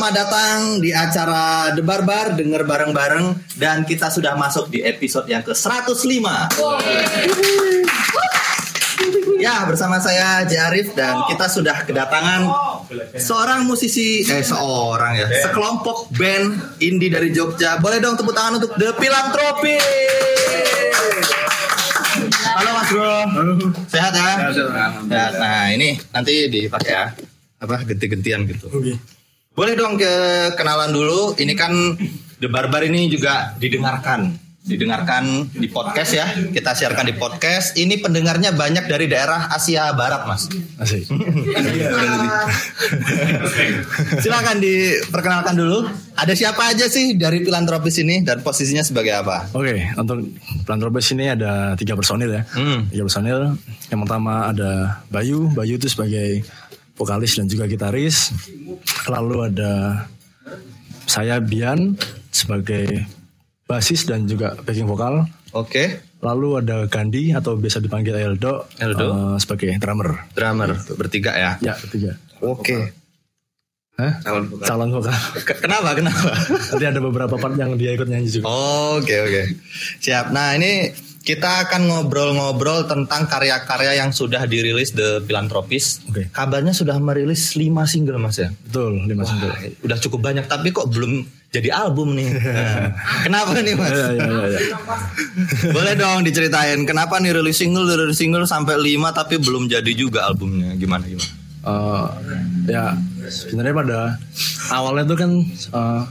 Selamat datang di acara The Barbar denger bareng-bareng dan kita sudah masuk di episode yang ke-105. Ya, bersama saya Jarif dan kita sudah kedatangan seorang musisi eh seorang ya, sekelompok band indie dari Jogja. Boleh dong tepuk tangan untuk The Philanthropy. Halo Mas Bro. Sehat ya? Sehat. Nah, ini nanti dipakai ya. Apa ganti-gantian gitu. Boleh dong ke kenalan dulu. Ini kan The Barbar ini juga didengarkan didengarkan di podcast ya. Kita siarkan di podcast. Ini pendengarnya banyak dari daerah Asia Barat, Mas. Asik. Silakan diperkenalkan dulu. Ada siapa aja sih dari filantropis ini dan posisinya sebagai apa? Oke, untuk Plantropes ini ada tiga personil ya. Hmm. Tiga personil. Yang pertama ada Bayu. Bayu itu sebagai vokalis dan juga gitaris. Lalu ada saya Bian sebagai basis dan juga backing vokal. Oke, Lalu ada Gandhi atau biasa dipanggil Eldo, Eldo. eh, sebagai drummer. drummer bertiga ya. Ya, ketiga. Oke. Hah? Calon vokal. Ke- Kenapa? Kenapa? Nanti ada beberapa part yang dia ikut nyanyi juga. Oke oke siap. Nah ini kita akan ngobrol-ngobrol tentang karya-karya yang sudah dirilis The Philanthropist. Oke. Kabarnya sudah merilis 5 single mas ya. Betul, lima single. Wah, udah cukup banyak tapi kok belum jadi album nih. Nah, kenapa nih mas? Ya, ya, ya, ya. Boleh dong diceritain kenapa nih rilis single rilis single sampai 5 tapi belum jadi juga albumnya gimana gimana? Eh, ya sebenarnya pada awalnya tuh kan eh,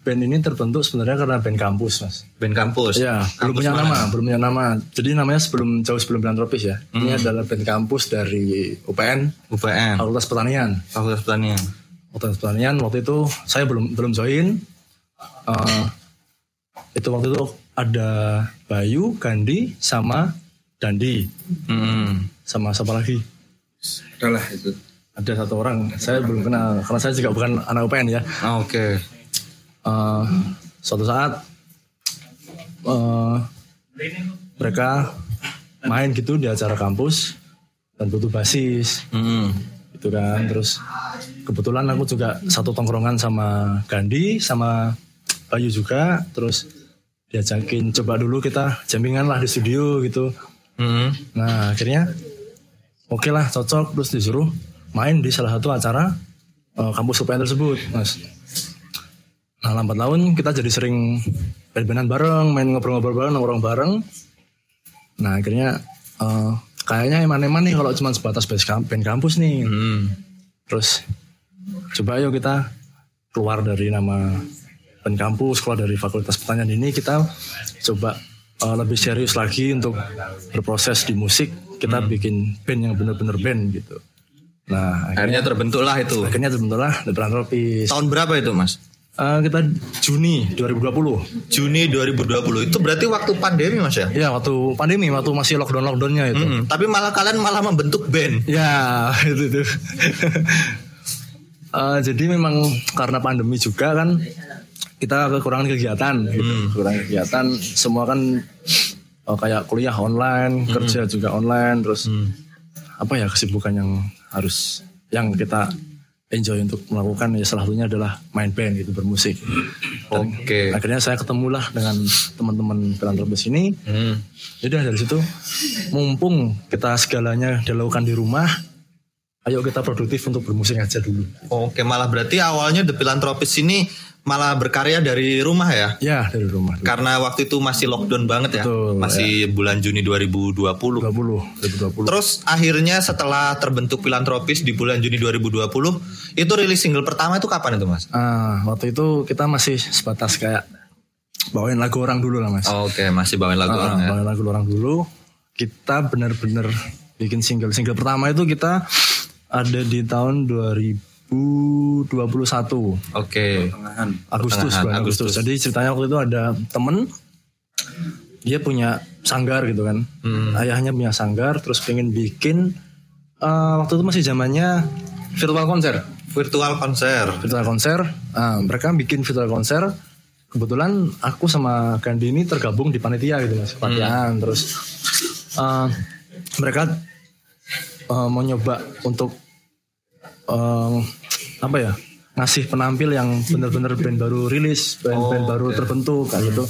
band ini terbentuk sebenarnya karena band kampus mas. Band kampus. Ya belum Kampus punya mana? nama, belum punya nama. Jadi namanya sebelum jauh sebelum filantropis ya. Hmm. Ini adalah band kampus dari UPN, UPN. Fakultas Pertanian. Fakultas Pertanian. Fakultas Pertanian waktu itu saya belum belum join. Eh, itu waktu itu ada Bayu, Gandhi, sama Dandi, Hmm. sama siapa lagi? Adalah itu. Ada satu orang, saya belum kenal karena saya juga bukan anak UPN ya. Ah, Oke. Eh, suatu saat eh, mereka main gitu di acara kampus dan butuh basis Hmm. gitu kan terus kebetulan aku juga satu tongkrongan sama Gandhi sama Bayu juga terus diajakin coba dulu kita jampingan lah di studio gitu Hmm. nah akhirnya oke lah cocok terus disuruh main di salah satu acara eh, kampus UPN tersebut mas nah lambat laun kita jadi sering band-bandan bareng main ngobrol-ngobrol bareng nongkrong bareng nah akhirnya eh, kayaknya eman-eman nih kalau cuma sebatas band kamp- band kampus nih Hmm. terus coba yuk kita keluar dari nama band kampus keluar dari fakultas pertanian ini kita coba eh, lebih serius lagi untuk berproses di musik kita bikin band yang bener-bener band gitu nah Akhirnya akhirnya terbentuklah itu. akhirnya terbentuklah The Philanthropist Tahun berapa itu mas? Eh, kita Juni 2020 Juni 2020 itu berarti waktu pandemi mas ya? ya waktu pandemi waktu masih lockdown lockdownnya itu Mm-mm. Tapi malah kalian malah membentuk band. Ya itu tuh. Eh, jadi memang karena pandemi juga kan kita kekurangan kegiatan, gitu. kekurangan kegiatan. Semua kan eh, kayak kuliah online, kerja juga online, terus apa ya kesibukan yang harus yang kita enjoy untuk melakukan ya salah satunya adalah main band gitu bermusik. Oke. Akhirnya saya ketemulah dengan teman-teman filantropis ini. Hmm. Jadi dari situ mumpung kita segalanya dilakukan di rumah, ayo kita produktif untuk bermusik aja dulu. Oke malah berarti awalnya The Philanthropist ini malah berkarya dari rumah ya? Ya dari rumah. Karena waktu itu masih lockdown banget ya? Betul, masih bulan Juni 2020. 20, 2020. Terus akhirnya setelah terbentuk Philanthropist di bulan Juni 2020 itu rilis single pertama itu kapan itu mas? Ah, waktu itu kita masih sebatas kayak bawain lagu orang dulu lah mas. Oke masih bawain lagu Ah, orang ya? bawain lagu orang dulu. Kita benar-benar bikin single. Single pertama itu kita ada di tahun 2021 Oke. Agustus, Pertengahan bulan Agustus. Jadi ceritanya waktu itu ada temen dia punya sanggar gitu kan. Hmm. Ayahnya punya sanggar, terus pengen bikin eh, waktu itu masih zamannya virtual konser. Virtual konser. Virtual konser. Nah, mereka bikin virtual konser. Kebetulan aku sama Gandhi ini tergabung di panitia gitu mas, panitiaan. Terus eh, mereka eh, mau nyoba untuk eh, apa ya ngasih penampil yang bener-bener band baru rilis, band-band baru terbentuk kayak gitu.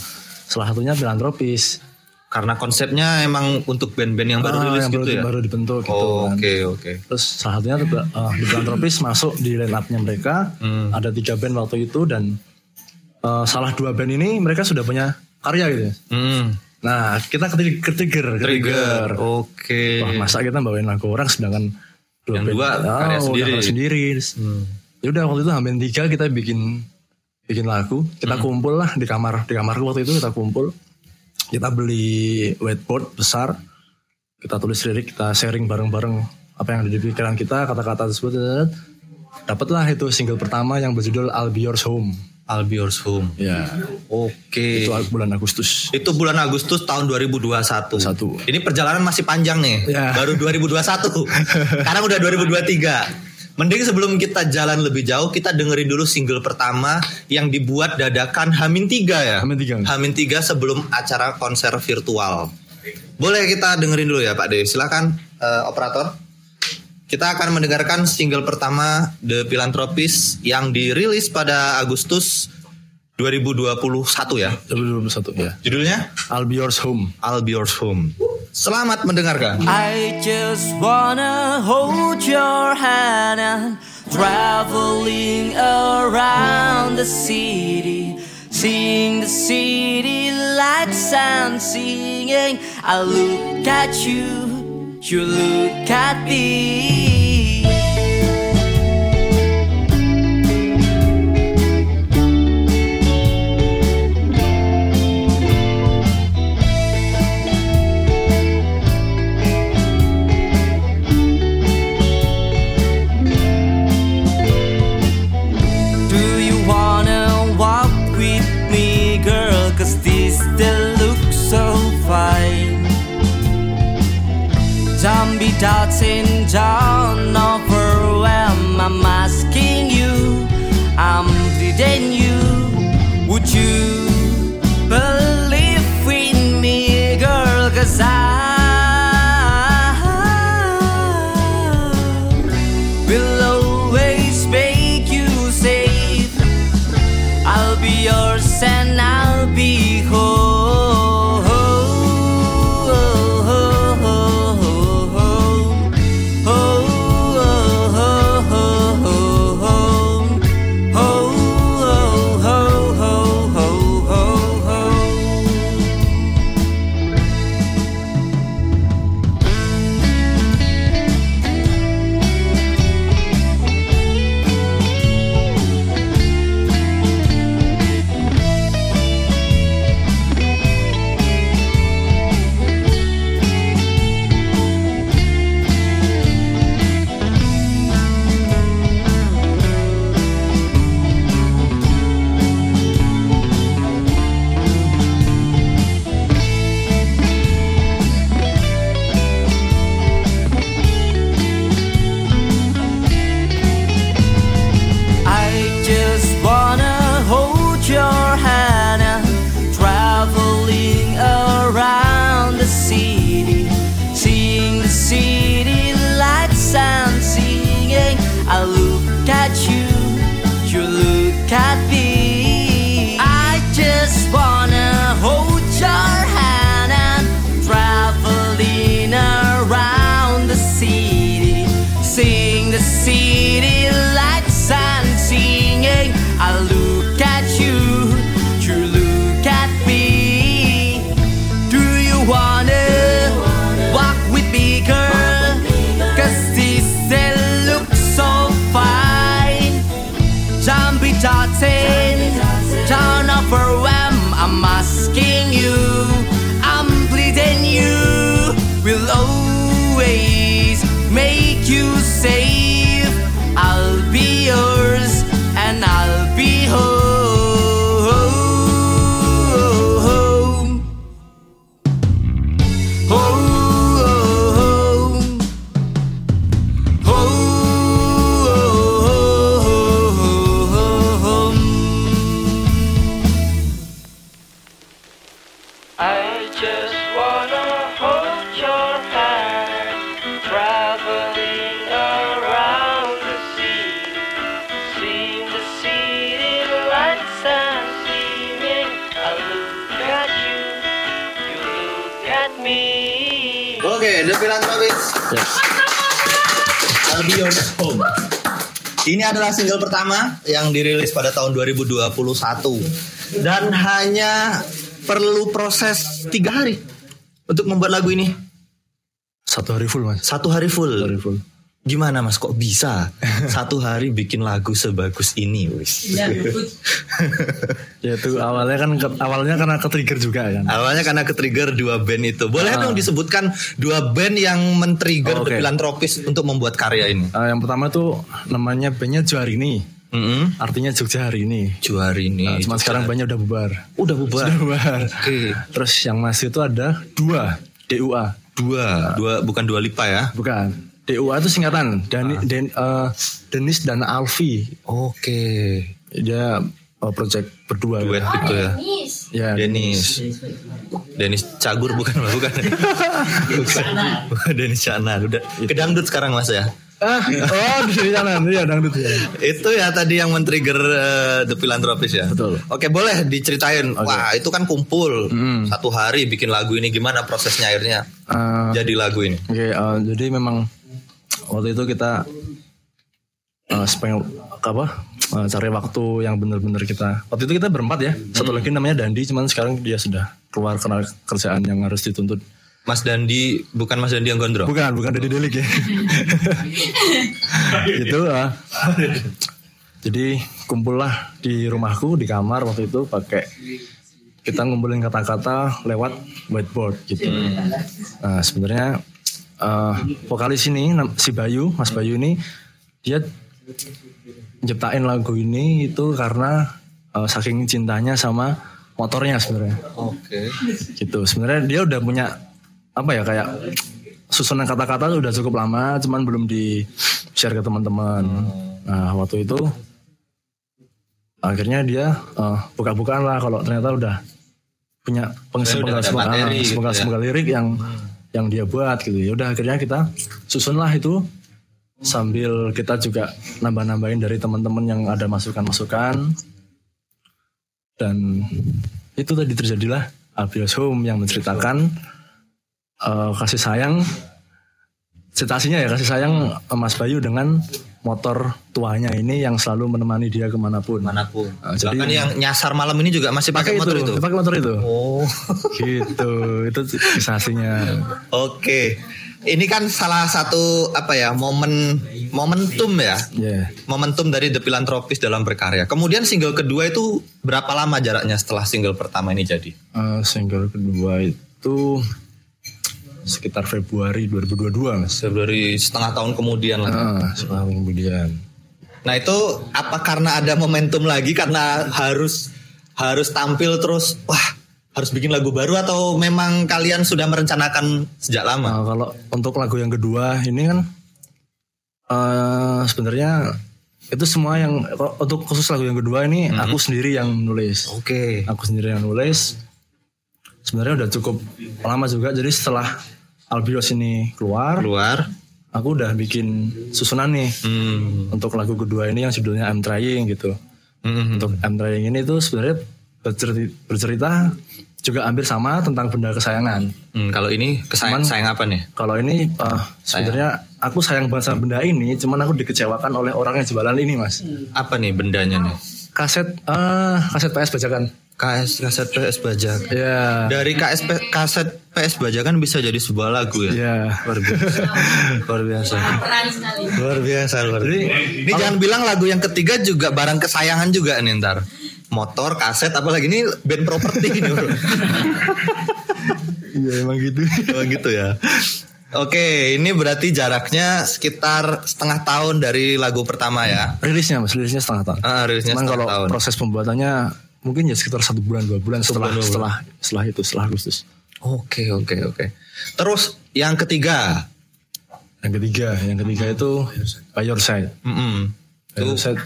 Salah satunya filantropis. Karena konsepnya emang untuk band-band yang baru Ah, rilis yang gitu baru, ya. baru dibentuk gitu. Oh, kan. Oke oke. Terus salah satunya uh, di filantropis masuk di line up-nya mereka. Hmm. Ada tiga band waktu itu dan uh, salah dua band ini mereka sudah punya karya gitu. ya. Hmm. Nah kita ketrigger, ketrigger, Trigger. Oke. Wah masa kita bawain lagu orang sedangkan dua Yang band dua Oh, karya udah sendiri. karya sendiri. Hmm. Ya udah waktu itu hampir tiga kita bikin bikin lagu. Kita Hmm. kumpul lah di kamar di kamarku waktu itu kita kumpul. Kita beli whiteboard besar. Kita tulis lirik, kita sharing bareng-bareng apa yang ada di pikiran kita, kata-kata tersebut. Dapatlah itu single pertama yang berjudul I'll Be Yours Home. I'll be yours home. Ya, Oke. itu bulan Agustus. Itu bulan Agustus tahun 2021. Satu. Ini perjalanan masih panjang nih. Ya. Baru 2021. Sekarang udah 2023. Mending sebelum kita jalan lebih jauh, kita dengerin dulu single pertama yang dibuat dadakan Hamin 3 ya. Hamin tiga. Hamin 3 sebelum acara konser virtual. Boleh kita dengerin dulu ya Pak De. Silakan eh, operator. Kita akan mendengarkan single pertama The Philanthropist yang dirilis pada Agustus 2021 ya. 2021 ya. Judulnya I'll Be Yours Home. I'll Be Yours Home. Selamat mendengarkan. I just wanna hold your hand and traveling around the city, seeing the city lights and singing. I look at you, you look at me. Don't be overwhelm. I'm asking you, I'm pleading you. Would you believe in me, girl? Cause I yang dirilis pada tahun 2021 dan hanya perlu proses tiga hari untuk membuat lagu ini. Satu hari full mas. Satu hari full. Satu hari full. Gimana mas kok bisa satu hari bikin lagu sebagus ini wis? Ya itu awalnya kan ke- awalnya karena ke trigger juga kan. Awalnya karena ke-trigger dua band itu. Boleh Ah. dong disebutkan dua band yang men-trigger Oh, The oke. Philanthropist untuk membuat karya ini? Eh, yang pertama tuh namanya bandnya Juarini. Mm-mm. Artinya Jogja hari ini. Juari ini. Nah, cuman sekarang bandnya udah bubar. udah bubar. Sudah bubar. Oke. Terus yang masih itu ada dua DUA. Dua, dua bukan dua lipa ya? Bukan. DUA itu singkatan. Dani, Den- eh, Denis dan Alfi. Oke. Dia eh, project berdua. Duet gitu ya. Ya, Denis. Denis Cagur bukan bukan. bukan. Bukan Denis Cana. Udah kedangdut sekarang Mas ya. Ah, oh di sana iya dangdut ya. Itu ya tadi yang men-trigger eh, The Philanthropist ya. Betul. Oke, boleh diceritain. Wah, itu kan kumpul Hmm. satu hari bikin lagu ini gimana prosesnya akhirnya Eh, jadi lagu ini. Oke, eh, jadi memang waktu itu kita uh, spend apa eh, cari waktu yang benar-benar kita. Waktu itu kita berempat ya. Satu lagi namanya Dandi, cuman sekarang dia sudah keluar karena kerjaan yang harus dituntut. Mas Dandi bukan Mas Dandi yang gondrong. Bukan, bukan Dandi Delik ya. itu ah. Jadi kumpullah di rumahku di kamar waktu itu pakai kita ngumpulin kata-kata lewat whiteboard gitu. Nah sebenarnya eh, vokalis ini si Bayu, Mas Bayu ini dia nyiptain lagu ini itu karena eh, saking cintanya sama motornya sebenarnya Oke. gitu sebenarnya dia udah punya apa ya kayak susunan kata-kata udah cukup lama cuman belum di share ke teman-teman. Nah waktu itu akhirnya dia eh, buka-bukaan lah kalau ternyata udah punya udah ada penggal materi gitu ya. penggal lirik yang yang dia buat gitu. Ya udah akhirnya kita susunlah itu sambil kita juga nambah-nambahin dari teman-teman yang ada masukan-masukan. Dan itu tadi terjadilah Abios Home yang menceritakan eh, kasih sayang situasinya ya kasih sayang eh, Mas Bayu dengan motor tuanya ini yang selalu menemani dia ke mana pun Mana pun. Ah, jadi- Bahkan yang nyasar malam ini juga masih pakai motor itu. pakai motor itu Oh. gitu itu kisah aslinya Oke. Ini kan salah satu apa ya momen momentum ya. ya Momentum dari The Philanthropist dalam berkarya. Kemudian single kedua itu berapa lama jaraknya setelah single pertama ini jadi? Eh, single kedua itu sekitar Februari 2022 mas Februari setengah tahun kemudian lah. ah, setahun kemudian Nah itu apa karena ada momentum lagi karena harus harus tampil terus wah harus bikin lagu baru atau memang kalian sudah merencanakan sejak lama? Nah, kalau untuk lagu yang kedua ini kan eh sebenarnya itu semua yang untuk khusus lagu yang kedua ini aku sendiri yang nulis. Oke. Aku sendiri yang nulis. Sebenarnya udah cukup lama juga. Jadi setelah Albios ini keluar, Keluar. aku udah bikin susunan nih Hmm. untuk lagu kedua ini yang judulnya I'm Trying gitu. Hmm. Untuk I'm Trying ini tuh sebenarnya bercerita, bercerita juga hampir sama tentang benda kesayangan. Hmm, Kalau ini kesayang Cuman- sayang apa nih? Kalau ini uh, sebenarnya aku sayang banget sama benda ini, cuman aku dikecewakan oleh orang yang jualan ini, Mas. Apa nih bendanya nih? Kaset eh kaset PS bajakan. KS kaset PS Bajak. Ya. Dari KS kaset PS Bajakan bisa jadi sebuah lagu ya. Ya. Luar biasa. luar biasa. sekali. Luar biasa, luar biasa. Ini jangan bilang lagu yang ketiga juga barang kesayangan juga nih ntar. Motor, kaset, apalagi ini band properti ini. Iya emang gitu. Oh gitu ya. Oke, ini berarti jaraknya sekitar setengah tahun dari lagu pertama ya. rilisnya Mas, rilisnya setengah tahun. Ah, rilisnya Cuman setengah kalau tahun. proses pembuatannya mungkin ya sekitar satu bulan dua bulan setelah bulan, dua bulan. setelah setelah itu setelah Agustus. Oke, oke, oke. Terus yang ketiga, Yang ketiga, yang ketiga itu By Your Side. Mm-mm. By Your Side.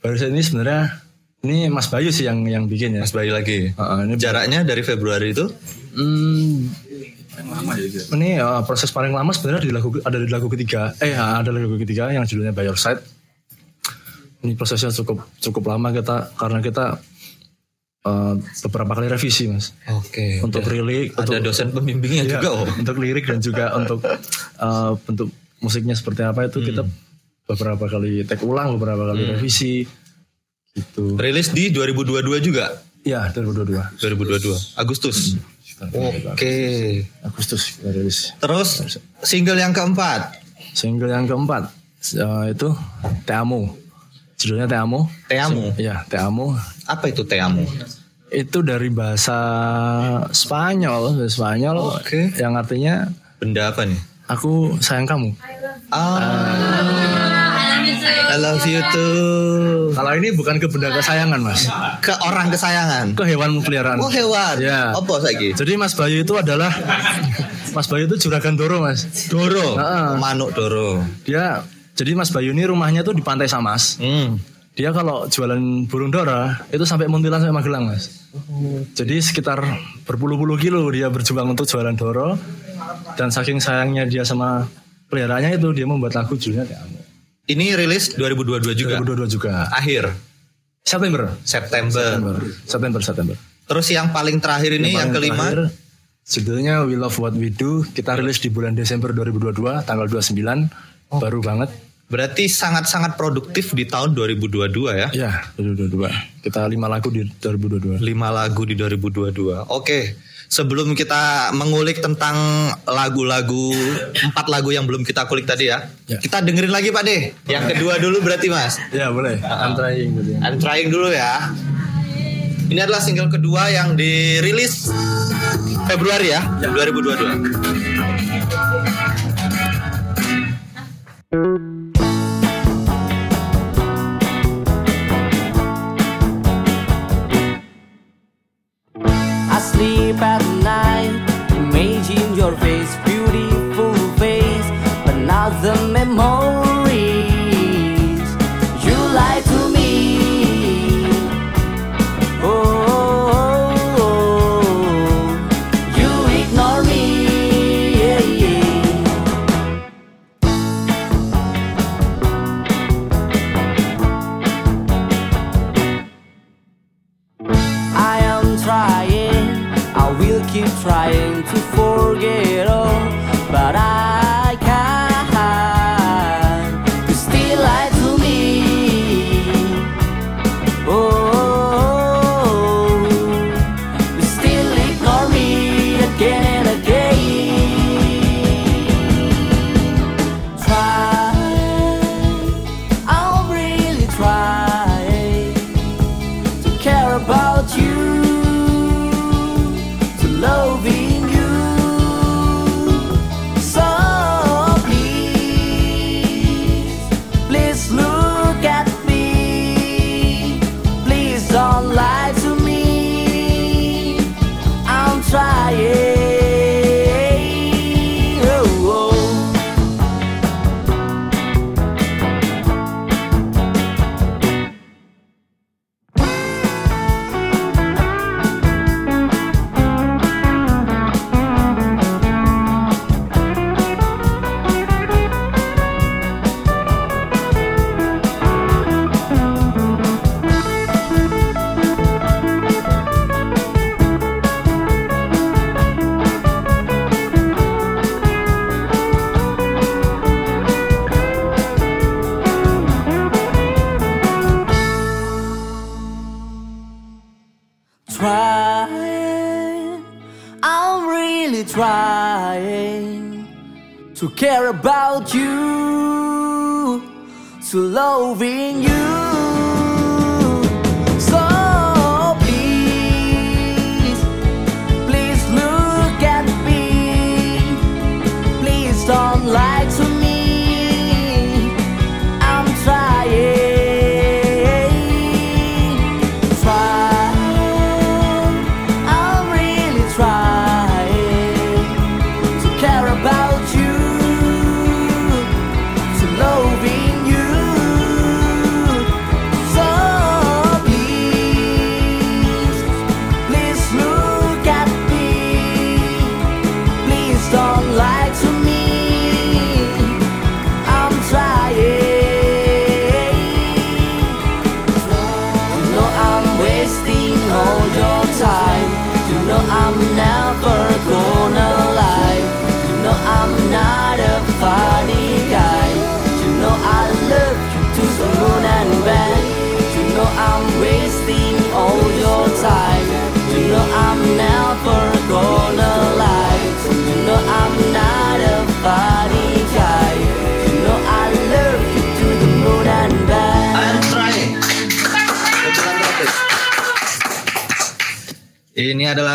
By Your Side ini sebenarnya ini Mas Bayu sih yang yang bikin ya. Mas Bayu lagi. Heeh, ini Jaraknya dari Februari itu? Hmm, ini uh, proses paling lama sebenarnya di lagu ada di lagu ketiga. Eh ada lagu ketiga yang judulnya By Your Side. Ini prosesnya cukup cukup lama kita karena kita eh, beberapa kali revisi mas Oke. untuk udah. lirik ada untuk, dosen pembimbingnya Iya, juga oh. untuk lirik dan juga untuk eh, bentuk musiknya seperti apa itu kita beberapa kali take ulang beberapa kali revisi gitu Rilis di 2022 juga. ya 2022 2022 Agustus. Oke. Agustus kita rilis Terus single yang keempat single yang keempat eh, itu Te Amo judulnya Te Amo ya Te Amo Apa itu Teamu? itu dari bahasa Spanyol bahasa Spanyol Oke. yang artinya Benda apa nih? aku sayang kamu Ah. I love you too. kalau ini bukan ke benda kesayangan mas Ke orang kesayangan. ke hewan peliharaan Oh hewan. Ya. Apa lagi? jadi Mas Bayu itu adalah Mas Bayu itu juragan Doro mas Doro. Heeh. Manuk Doro. dia jadi Mas Bayu ini rumahnya tuh di Pantai Samas. Hmm. dia kalau jualan burung dara itu sampai Muntilan sampai Magelang mas. Jadi sekitar berpuluh-puluh kilo dia berjuang untuk jualan doro dan saking sayangnya dia sama peliharaannya itu dia membuat lagu judulnya Ini rilis 2022 juga. 2022 juga. Akhir? September. September. September. September September. Terus yang paling terakhir ini yang, paling kelima. terakhir, judulnya We Love What We Do. Kita rilis di bulan Desember 2022 tanggal 29 baru banget Berarti sangat-sangat produktif di tahun 2022 ya. ya 2022 kita lima lagu di 2022 Lima lagu di 2022. Oke. Sebelum kita mengulik tentang lagu-lagu empat lagu yang belum kita kulik tadi ya, Ya. kita dengerin lagi Pak De. Yang kedua dulu berarti Mas. ya boleh I'm trying gitu ya. I'm trying dulu ya. Ini adalah single kedua yang dirilis Februari ya, 2022. So, que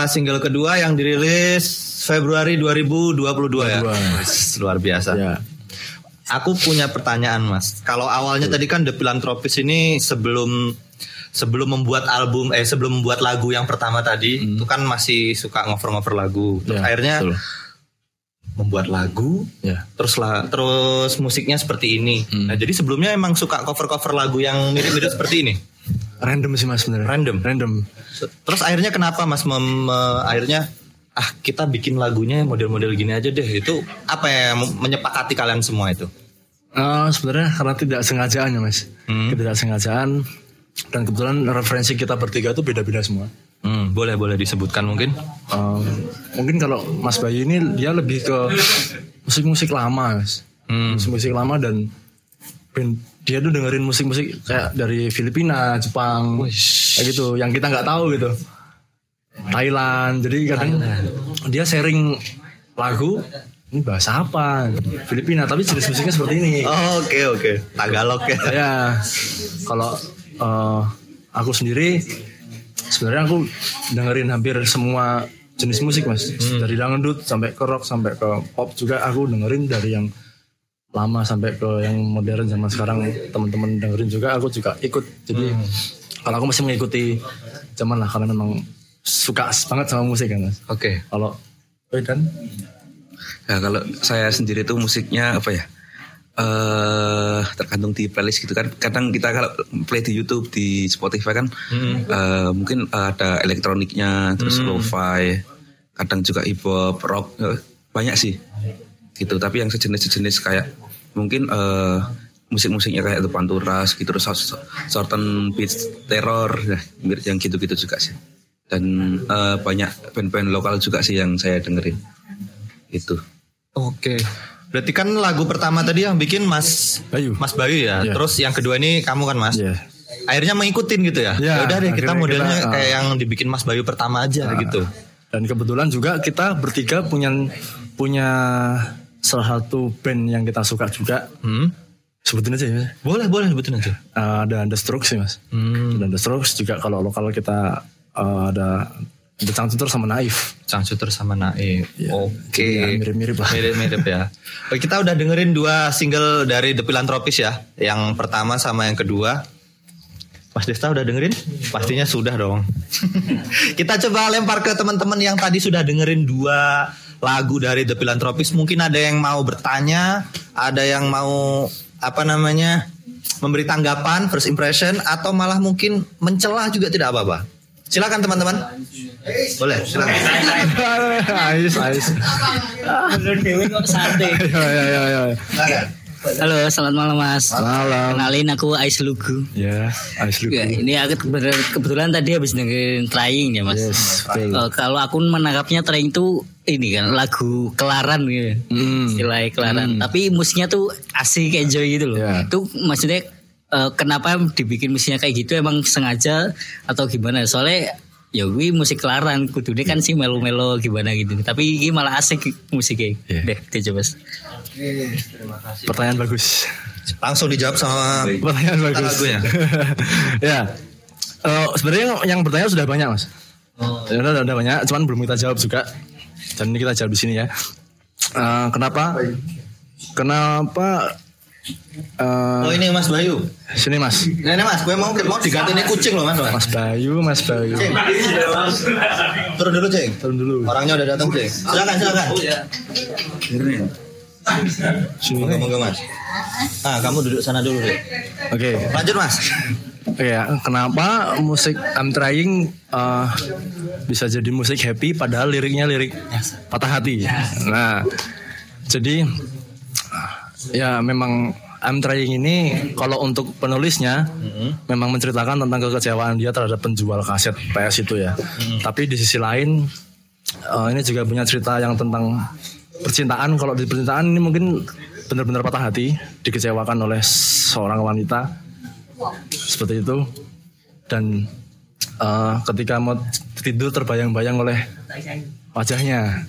single kedua yang dirilis Februari 2022 ya. Luar biasa. Ya. Aku punya pertanyaan Mas. Kalau awalnya tadi kan The Philanthropist ini sebelum sebelum membuat album eh sebelum membuat lagu yang pertama tadi itu kan masih suka ngover-ngover lagu. Terus Ya, akhirnya betul. membuat lagu Ya. terus lah terus musiknya seperti ini. Nah, jadi sebelumnya emang suka cover-cover lagu yang mirip-mirip seperti ini. Random sih mas sebenarnya. Random? Random. Terus akhirnya kenapa Mas mem, akhirnya ah kita bikin lagunya model-model gini aja deh. Itu apa ya menyepakati kalian semua itu? Eh, sebenarnya karena tidak sengajaan ya mas. Hmm. Tidak sengajaan dan kebetulan referensi kita bertiga itu beda-beda semua. Hmm, boleh boleh disebutkan mungkin? Eh, mungkin kalau Mas Bayu ini dia lebih ke musik-musik lama mas. Hmm. Musik-musik lama dan band- dia tuh dengerin musik-musik kayak dari Filipina, Jepang, kayak gitu, yang kita nggak tahu gitu. Thailand, jadi kadang dia sharing lagu ini bahasa apa Filipina tapi jenis musiknya seperti ini Oh, Oke oke. Tagalog ya. ya kalau eh, aku sendiri sebenarnya aku dengerin hampir semua jenis musik mas dari dangdut sampai ke rock sampai ke pop juga aku dengerin dari yang lama sampai ke yang modern zaman sekarang teman-teman dengerin juga aku juga ikut jadi kalau aku masih mengikuti zaman lah karena memang suka banget sama musik kan mas Oke. kalau dan Nah, kalau saya sendiri tuh musiknya apa ya? eh tergantung di playlist gitu kan. Kadang kita kalau play di YouTube, di Spotify kan eh, mungkin ada elektroniknya, terus lo-fi, kadang juga hip hop, rock, eh, banyak sih. Gitu. Tapi yang sejenis-sejenis kayak mungkin eh musik-musiknya kayak The Panturas gitu terus Sorten Beats Terror nah, yang gitu-gitu juga sih. Dan eh, banyak band-band lokal juga sih yang saya dengerin. Itu. Oke. Berarti kan lagu pertama tadi yang bikin Mas Bayu. Mas Bayu ya. Iya. Terus yang kedua ini kamu kan Mas. Iya. Akhirnya mengikutin gitu ya. Iya, Ya udah deh kita modelnya kita, kayak yang dibikin Mas Bayu pertama aja gitu. Dan kebetulan juga kita bertiga punya punya salah satu band yang kita suka juga. Hmm. Sebutin aja ya. Boleh boleh sebutin aja. Uh, ada The Strokes sih mas. Hmm. Dan The Strokes juga kalau lokal kita uh, ada The Cangcuter sama Naif. Cangcuter sama Naif. Oke. Ya, mirip-mirip lah. Mirip-mirip ya. Oke, kita udah dengerin dua single dari The Philanthropist ya. Yang pertama sama yang kedua. Mas Desta udah dengerin? Pastinya sudah dong. kita coba lempar ke teman-teman yang tadi sudah dengerin dua lagu dari The Philanthropist. Mungkin ada yang mau bertanya, ada yang mau apa namanya memberi tanggapan, first impression, atau malah mungkin mencela juga tidak apa-apa. Silakan teman-teman. Boleh, silakan. ais, ais. Menurut Dewi kok santai. ya, ya, ya, ya. Halo, selamat malam Mas. Malam. Kenalin aku Ais Lugu. Ya, ais lugu. Ya, ini aku kebetulan, kebetulan tadi habis dengerin trying ya Mas. Yes. Eh, kalau aku menangkapnya trying itu ini kan lagu kelaran gitu. Hmm. Istilahnya kelaran. Tapi musiknya tuh asik enjoy gitu loh. Ya. Itu maksudnya eh, kenapa dibikin musiknya kayak gitu emang sengaja atau gimana? Soalnya ya gue musik kelaran kudunya kan sih melo-melo gimana gitu. Tapi ini malah asik musiknya. Iya. Deh, Mas. Pertanyaan bagus. Langsung dijawab sama Pertanyaan bagus. lagunya. ya. Eh, sebenarnya yang bertanya sudah banyak, Mas. Ya, udah, udah banyak, cuman belum kita jawab juga. Dan ini kita jawab di sini ya. Eh, kenapa? Kenapa? eh, Oh ini Mas Bayu. sini Mas. Ini Mas, gue mau mau diganti ini kucing loh Mas. Mas Bayu, Mas Bayu. Cing. Turun dulu Cing. Turun dulu. Orangnya udah datang Cing. Silakan silakan. Sini. Monggo monggo Mas. Ah kamu duduk sana dulu deh. Oke. Lanjut Mas. Oke ya, kenapa musik I'm Trying eh, bisa jadi musik happy padahal liriknya lirik patah hati. Nah, jadi ya memang I'm Trying ini kalau untuk penulisnya memang menceritakan tentang kekecewaan dia terhadap penjual kaset PS itu ya. Tapi di sisi lain eh, ini juga punya cerita yang tentang percintaan. Kalau di percintaan ini mungkin benar-benar patah hati, dikecewakan oleh seorang wanita seperti itu dan eh, ketika mau tidur terbayang-bayang oleh wajahnya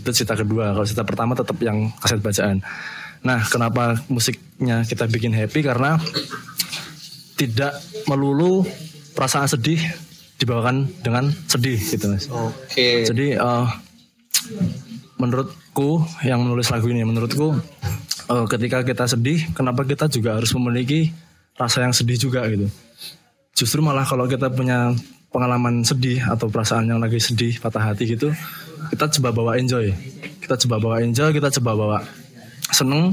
itu cerita kedua kalau cerita pertama tetap yang kaset bacaan nah kenapa musiknya kita bikin happy karena tidak melulu perasaan sedih dibawakan dengan sedih gitu mas. Oke. Jadi eh, menurutku yang menulis lagu ini menurutku eh, ketika kita sedih kenapa kita juga harus memiliki rasa yang sedih juga gitu. Justru malah kalau kita punya pengalaman sedih atau perasaan yang lagi sedih patah hati gitu kita coba bawa enjoy. Kita coba bawa enjoy, kita coba bawa seneng.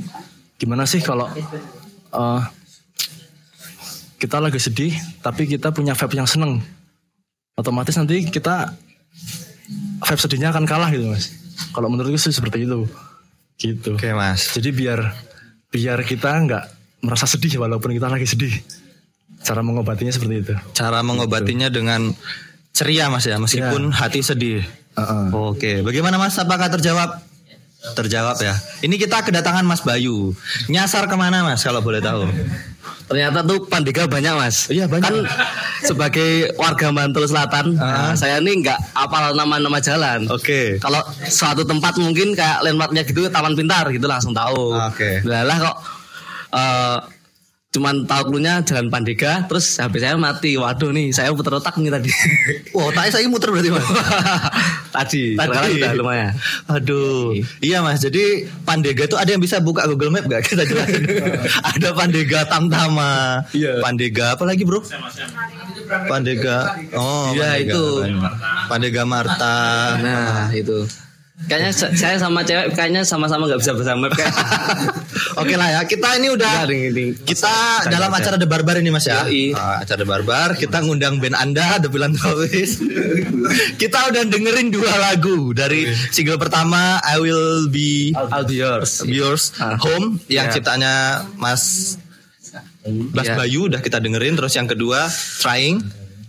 Gimana sih kalau eh, kita lagi sedih tapi kita punya vibe yang seneng otomatis nanti kita vibe sedihnya akan kalah gitu mas kalau menurutku sih seperti itu gitu Oke mas. jadi biar biar kita nggak merasa sedih walaupun kita lagi sedih cara mengobatinya seperti itu Cara mengobatinya dengan ceria mas ya, meskipun hati sedih. Heeh. Oke, bagaimana mas? Apakah terjawab? Terjawab ya. Ini kita kedatangan Mas Bayu. Nyasar ke mana mas? Kalau boleh tahu. Ternyata tuh Pandega banyak mas. Iya, banyak. Kan sebagai warga Bantul Selatan, nah, saya ini nggak apal nama-nama jalan. Oke. Kalau suatu tempat mungkin kayak landmarknya gitu Taman Pintar gitu langsung tahu. Oke. Lah lah kok eh, cuman tahu klunya Jalan Pandega, terus habis saya mati. Waduh nih, saya puter otak nih tadi. Wow, tadi saya muter berarti mas. tadi, Tadi. sekarang udah lumayan. Aduh, iya mas. Jadi Pandega itu ada yang bisa buka Google Map gak kita jelasin? ada Pandega Tamtama, Iya. Pandega apa lagi bro? Pandega, oh Iya, Pandega. itu. Pandega Marta. Nah itu. Kayaknya sa- saya sama cewek kayaknya sama-sama nggak bisa bahasa map kayak. Oke lah ya, kita ini udah kita dalam acara The Barbar ini mas ya. Yoi. Ah, acara The Barbar, kita ngundang band Anda The Philanthropist. kita udah dengerin dua lagu dari single pertama I Will Be I'll be yours. Be Yours Home yang Ya. ciptanya Mas Bas Ya. Bayu udah kita dengerin terus yang kedua Trying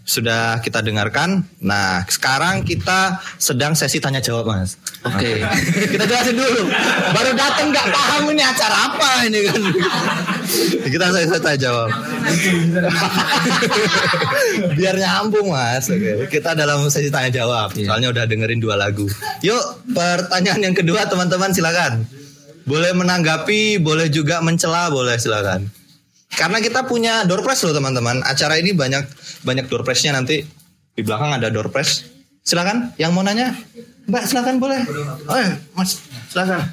sudah kita dengarkan. Nah, sekarang kita sedang sesi tanya jawab, Mas. Oke. kita jelasin dulu. Baru datang nggak paham ini acara apa ini kan. kita sesi tanya jawab. Biar nyambung, Mas. Oke, kita dalam sesi tanya jawab. Soalnya udah dengerin dua lagu. Yuk, pertanyaan yang kedua teman-teman silakan. Boleh menanggapi, boleh juga mencela, boleh silakan. Karena kita punya door prize loh teman-teman. Acara ini banyak banyak door prize-nya nanti di belakang ada door prize. Silakan, yang mau nanya, Mbak silakan boleh. Oh, ya, Mas silakan.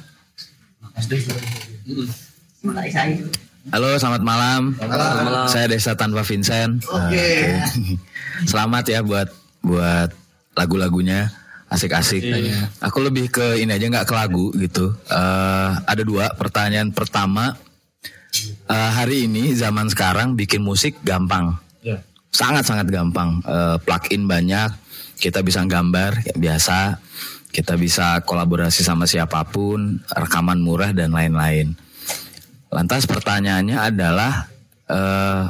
Halo, selamat malam. Malam. Saya Desa Tanpa Vincent. Oke. Selamat ya buat buat lagu-lagunya asik-asik. Aku lebih ke ini aja nggak ke lagu gitu. Eh, ada dua pertanyaan. Pertama, eh, hari ini zaman sekarang bikin musik gampang, sangat-sangat gampang. Eh, plugin banyak, kita bisa gambar kayak biasa, kita bisa kolaborasi sama siapa pun, rekaman murah dan lain-lain. Lantas pertanyaannya adalah eh,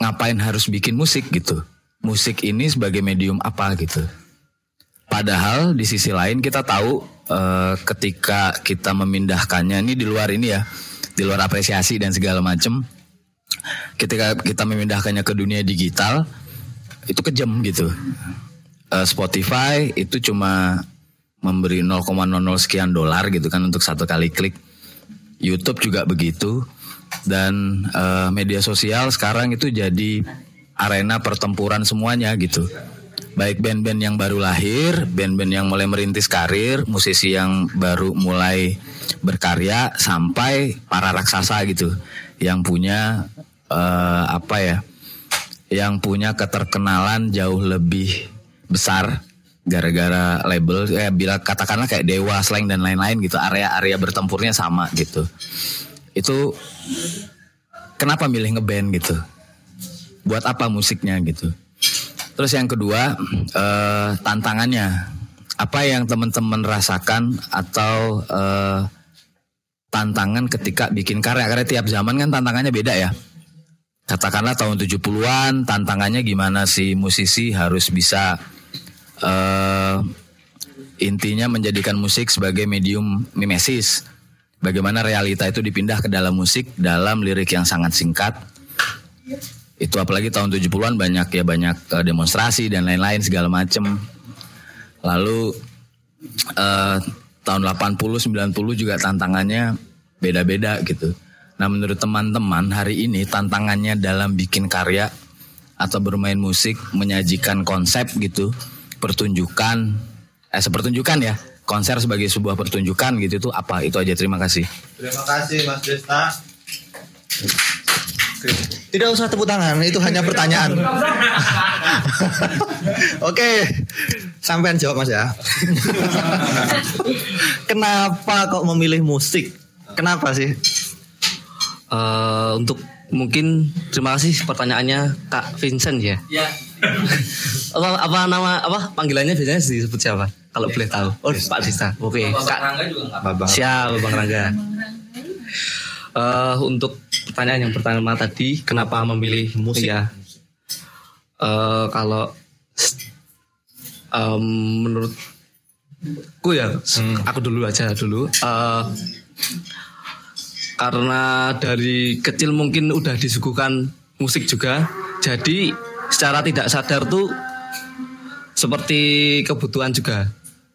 ngapain harus bikin musik gitu? Musik ini sebagai medium apa gitu? Padahal di sisi lain kita tahu eh, ketika kita memindahkannya ini di luar ini ya, di luar apresiasi dan segala macam. Ketika kita memindahkannya ke dunia digital itu kejam gitu. Eh, Spotify itu cuma memberi 0,00 sekian dolar gitu kan untuk satu kali klik. YouTube juga begitu dan eh, media sosial sekarang itu jadi arena pertempuran semuanya gitu. Baik band-band yang baru lahir, band-band yang mulai merintis karir, musisi yang baru mulai berkarya sampai para raksasa gitu yang punya eh, apa ya? Yang punya keterkenalan jauh lebih besar gara-gara label eh bila katakanlah kayak Dewa, Slang dan lain-lain gitu area-area bertempurnya sama gitu. Itu kenapa milih ngeband gitu? Buat apa musiknya gitu? Terus yang kedua eh, tantangannya apa yang teman-teman rasakan atau eh, tantangan ketika bikin karya karena tiap zaman kan tantangannya beda ya. Katakanlah tahun 70-an tantangannya gimana sih musisi harus bisa eh intinya menjadikan musik sebagai medium mimesis. Bagaimana realita itu dipindah ke dalam musik dalam lirik yang sangat singkat. Itu apalagi tahun 70-an banyak ya banyak eh, demonstrasi dan lain-lain segala macem. Lalu eh, tahun 80 90 juga tantangannya beda-beda gitu. Nah, menurut teman-teman hari ini tantangannya dalam bikin karya atau bermain musik menyajikan konsep gitu pertunjukan eh sepertunjukan ya konser sebagai sebuah pertunjukan gitu itu apa itu aja terima kasih Terima kasih Mas Desta. Tidak usah tepuk tangan, itu hanya pertanyaan. Oke, sampean jawab Mas ya. Kenapa kok memilih musik? Kenapa sih? Eh, untuk mungkin terima kasih pertanyaannya Kak Vincent ya. Ya. apa, apa nama apa panggilannya biasanya disebut siapa? Kalau boleh tahu. Oh Pak Dista. Oke. Kak Babang. Siap Bang Rangga. Eh, untuk pertanyaan yang pertama tadi, kenapa memilih musik? Ya. Eh, kalau em, menurutku ya, aku dulu aja dulu. Eh, karena dari kecil mungkin udah disuguhkan musik juga, jadi secara tidak sadar tuh seperti kebutuhan juga,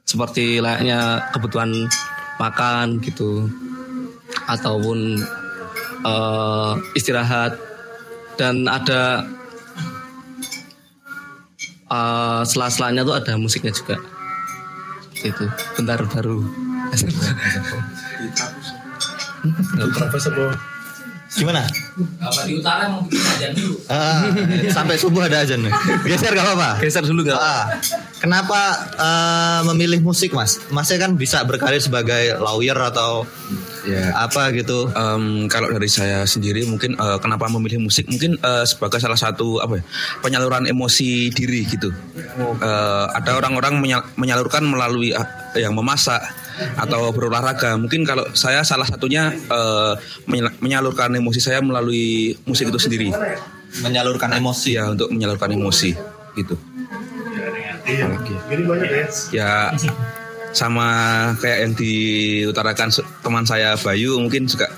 seperti layaknya kebutuhan makan gitu ataupun eh, istirahat dan ada eh, sela-selanya tuh ada musiknya juga itu bentar baru Gimana? Apa di utara mau bikin aja dulu. Ah, sampai subuh ada aja nih. Geser gak apa-apa. geser dulu nggak Ah, kenapa eh, memilih musik mas? Masnya kan bisa berkarir sebagai lawyer atau Ya. apa gitu. Em, kalau dari saya sendiri mungkin eh, kenapa memilih musik mungkin eh, sebagai salah satu apa ya penyaluran emosi diri gitu. Eh, ada orang-orang menyal- menyalurkan melalui ah, yang memasak atau berolahraga. Mungkin kalau saya salah satunya menyal- menyalurkan emosi saya melalui musik itu sendiri. Menyalurkan emosi. Ya untuk menyalurkan emosi gitu. Apalagi ya? Ya sama kayak yang diutarakan teman saya Bayu mungkin juga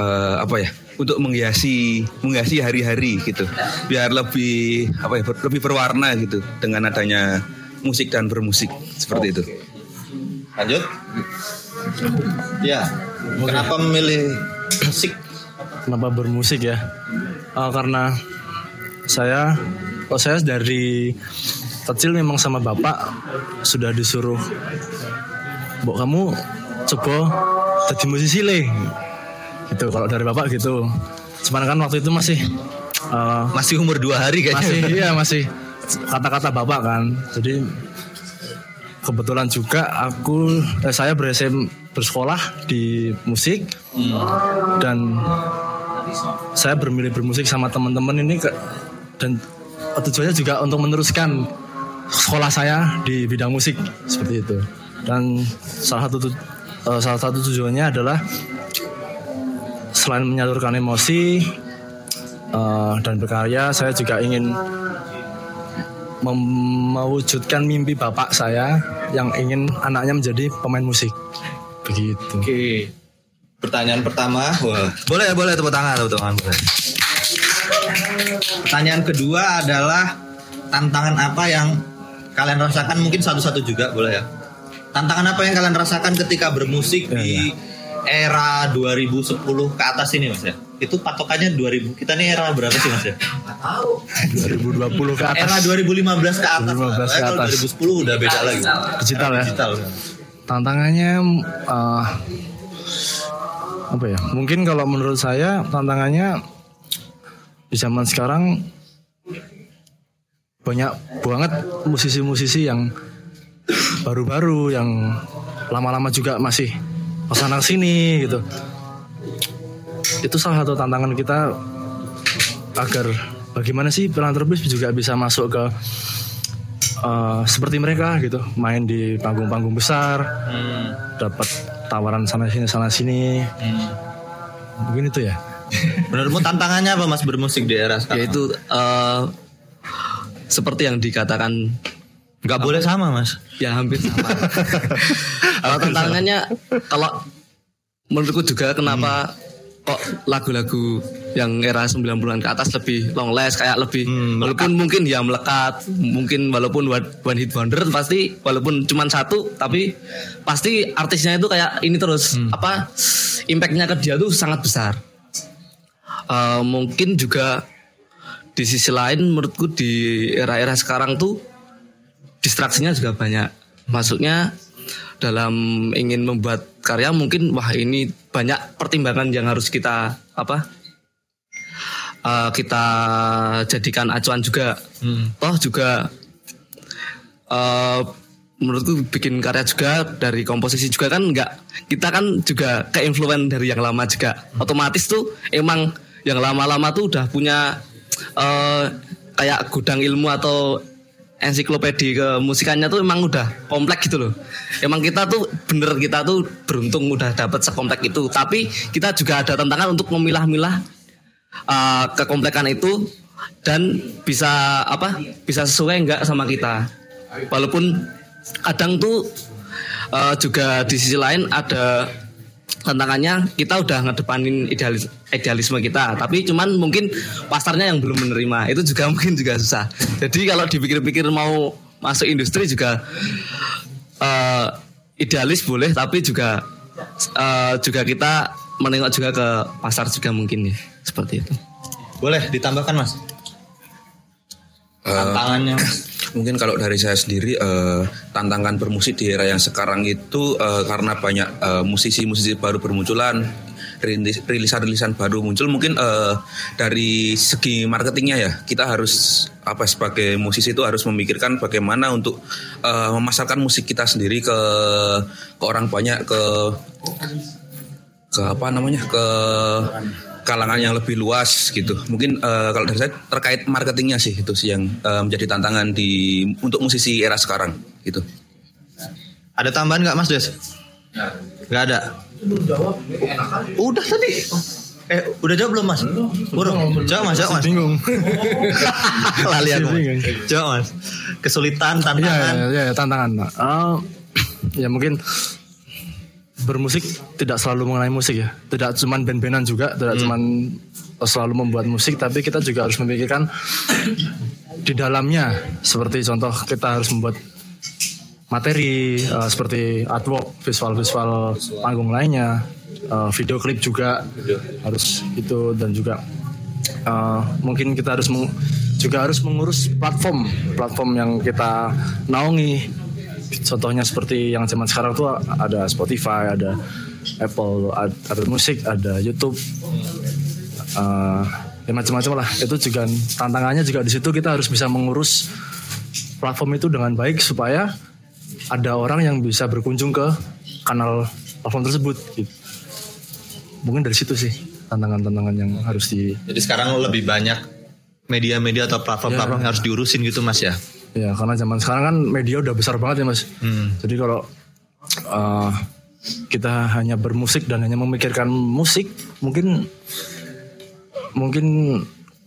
eh, apa ya untuk menghiasi menghiasi hari-hari gitu biar lebih apa ya ber- lebih berwarna gitu dengan adanya musik dan bermusik seperti itu. Lanjut. Ya. Kenapa memilih musik? Kenapa bermusik ya? Eh, karena saya, oh saya dari kecil memang sama bapak sudah disuruh, Bok kamu coba jadi musisi le. Gitu kalau dari bapak gitu. Cuman kan waktu itu masih eh, Masih umur dua hari kayaknya. masih iya masih kata-kata bapak kan. Jadi kebetulan juga aku eh, saya bersm bersekolah di musik dan saya bermilih bermusik sama teman-teman ini ke, dan tujuannya juga untuk meneruskan sekolah saya di bidang musik seperti itu dan salah satu tu- eh, salah satu tujuannya adalah selain menyalurkan emosi eh, dan berkarya saya juga ingin mewujudkan mimpi bapak saya yang ingin anaknya menjadi pemain musik begitu Oke. Pertanyaan pertama, wah. Boleh, boleh tepuk tangan, tepuk tangan. boleh. Pertanyaan kedua adalah tantangan apa yang kalian rasakan mungkin satu-satu juga boleh ya. Tantangan apa yang kalian rasakan ketika bermusik di era 2010 ke atas ini Mas ya? Itu patokannya 2000. Kita nih era berapa sih Mas ya? 2020 ke atas Era 2015 ke atas. 2015 lah. ke Kalau atas. 2010 udah beda lagi. digital ya Digital. tantangannya eh, apa ya mungkin kalau menurut saya tantangannya di zaman sekarang banyak banget musisi-musisi yang baru-baru yang lama-lama juga masih ke sana sini gitu. Itu salah satu tantangan kita agar bagaimana sih filantropis juga bisa masuk ke eh, seperti mereka gitu. Main di panggung-panggung besar dapat tawaran sana sini sana sini. Mungkin itu ya. Menurutmu tantangannya apa Mas bermusik di era sekarang? yaitu eh, seperti yang dikatakan Nggak boleh sama Mas. ya hampir sama. Kalau tantangannya kalau menurutku juga kenapa kok lagu-lagu yang era 90-an ke atas lebih long last kayak lebih walaupun mungkin ya melekat mungkin walaupun one hit wonder pasti walaupun cuma satu tapi pasti artisnya itu kayak ini terus. Apa impactnya ke dia tuh sangat besar. Eh, mungkin juga di sisi lain menurutku di era-era sekarang tuh distraksinya juga banyak. Maksudnya dalam ingin membuat karya mungkin wah ini banyak pertimbangan yang harus kita apa eh, kita jadikan acuan juga. Toh juga eh, menurutku bikin karya juga dari komposisi juga kan nggak kita kan juga ke influen dari yang lama juga otomatis tuh emang yang lama-lama tuh udah punya eh, kayak gudang ilmu atau ensiklopedi ke musikannya tuh emang udah kompleks gitu loh. Emang kita tuh bener kita tuh beruntung udah dapet sekompleks itu. Tapi kita juga ada tantangan untuk memilah-milah uh, kekomplekan itu dan bisa apa bisa sesuai enggak sama kita. Walaupun kadang tuh uh, juga di sisi lain ada tantangannya kita udah ngedepanin idealis, idealisme kita tapi cuman mungkin pasarnya yang belum menerima itu juga mungkin juga susah jadi kalau dipikir-pikir mau masuk industri juga uh, idealis boleh tapi juga uh, juga kita menengok juga ke pasar juga mungkin ya seperti itu Boleh ditambahkan mas? Tantangannya mas. Mungkin kalau dari saya sendiri eh, tantangan bermusik di era yang sekarang itu eh, karena banyak eh, musisi-musisi baru bermunculan, rilis- rilisan-rilisan baru muncul. Mungkin eh, dari segi marketingnya ya kita harus apa sebagai musisi itu harus memikirkan bagaimana untuk eh, memasarkan musik kita sendiri ke ke orang banyak ke ke apa namanya ke kalangan yang lebih luas gitu. Mungkin eh, kalau dari saya terkait marketingnya sih itu sih yang eh, menjadi tantangan di untuk musisi era sekarang gitu. Ada tambahan nggak mas Des? Nggak ada. Udah tadi. Eh, udah jawab belum mas? Burung. Jawab mas, jawab mas. Bingung. Lali aku. Jawab mas. Kesulitan, Iya, tantangan. ya, ya, tantangan. Eh, ya mungkin bermusik tidak selalu mengenai musik ya. Tidak cuman band-bandan juga, tidak cuman selalu membuat musik, tapi kita juga harus memikirkan di dalamnya. Seperti contoh kita harus membuat materi eh, seperti artwork, visual-visual panggung lainnya, eh, video klip juga harus itu dan juga eh, mungkin kita harus juga harus mengurus platform platform yang kita naungi contohnya seperti yang zaman sekarang tuh ada Spotify ada Apple ada, musik ada YouTube Eh, ya macam-macam lah itu juga tantangannya juga di situ kita harus bisa mengurus platform itu dengan baik supaya ada orang yang bisa berkunjung ke kanal platform tersebut gitu. mungkin dari situ sih tantangan-tantangan yang harus di Jadi sekarang lebih banyak media-media atau platform-platform yang harus diurusin gitu mas ya. Ya karena zaman sekarang kan media udah besar banget ya mas. Jadi kalau uh, kita hanya bermusik dan hanya memikirkan musik, mungkin mungkin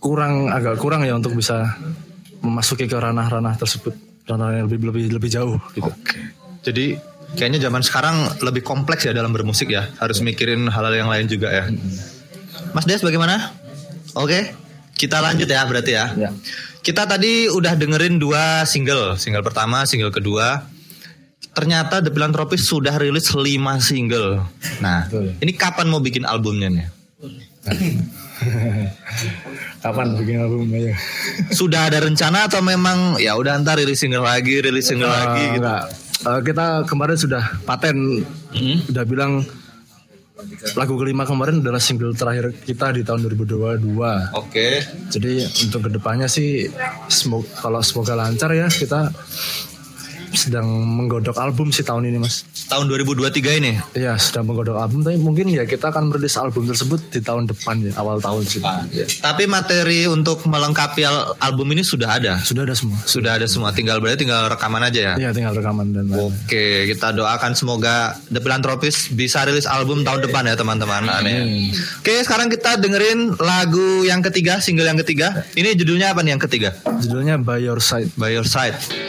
kurang agak kurang ya untuk bisa memasuki ke ranah-ranah tersebut, ranah yang lebih lebih lebih jauh gitu. Jadi kayaknya zaman sekarang lebih kompleks ya dalam bermusik ya. Harus mikirin hal-hal yang lain juga ya. Mas Des bagaimana? Oke, kita lanjut ya berarti ya. Ya. Kita tadi udah dengerin dua single, single pertama, single kedua. Ternyata The Philanthropist sudah rilis 5 single. Nah, Betul. ini kapan mau bikin albumnya nih? Kapan bikin album ya? Sudah ada rencana atau memang ya udah ntar rilis single lagi, rilis single lagi Eh, gitu? enggak. Eh, kita kemarin sudah paten, udah bilang lagu kelima kemarin adalah single terakhir kita di tahun 2022. Oke. Jadi untuk ke depannya sih semoga, kalau semoga lancar ya kita sedang menggodok album sih tahun ini mas. Tahun 2023 ini. Iya sedang menggodok album tapi mungkin ya kita akan merilis album tersebut di tahun depan ya awal tahun sih. Ya. Tapi materi untuk melengkapi al- album ini sudah ada. Sudah ada semua. Sudah ada semua, tinggal berarti tinggal rekaman aja ya. Iya tinggal rekaman dan. Oke, kita doakan semoga The Philanthropist bisa rilis album tahun depan ya teman-teman. Amin. Oke, sekarang kita dengerin lagu yang ketiga, single yang ketiga. Ini judulnya apa nih yang ketiga? Judulnya By Your Side. By Your Side.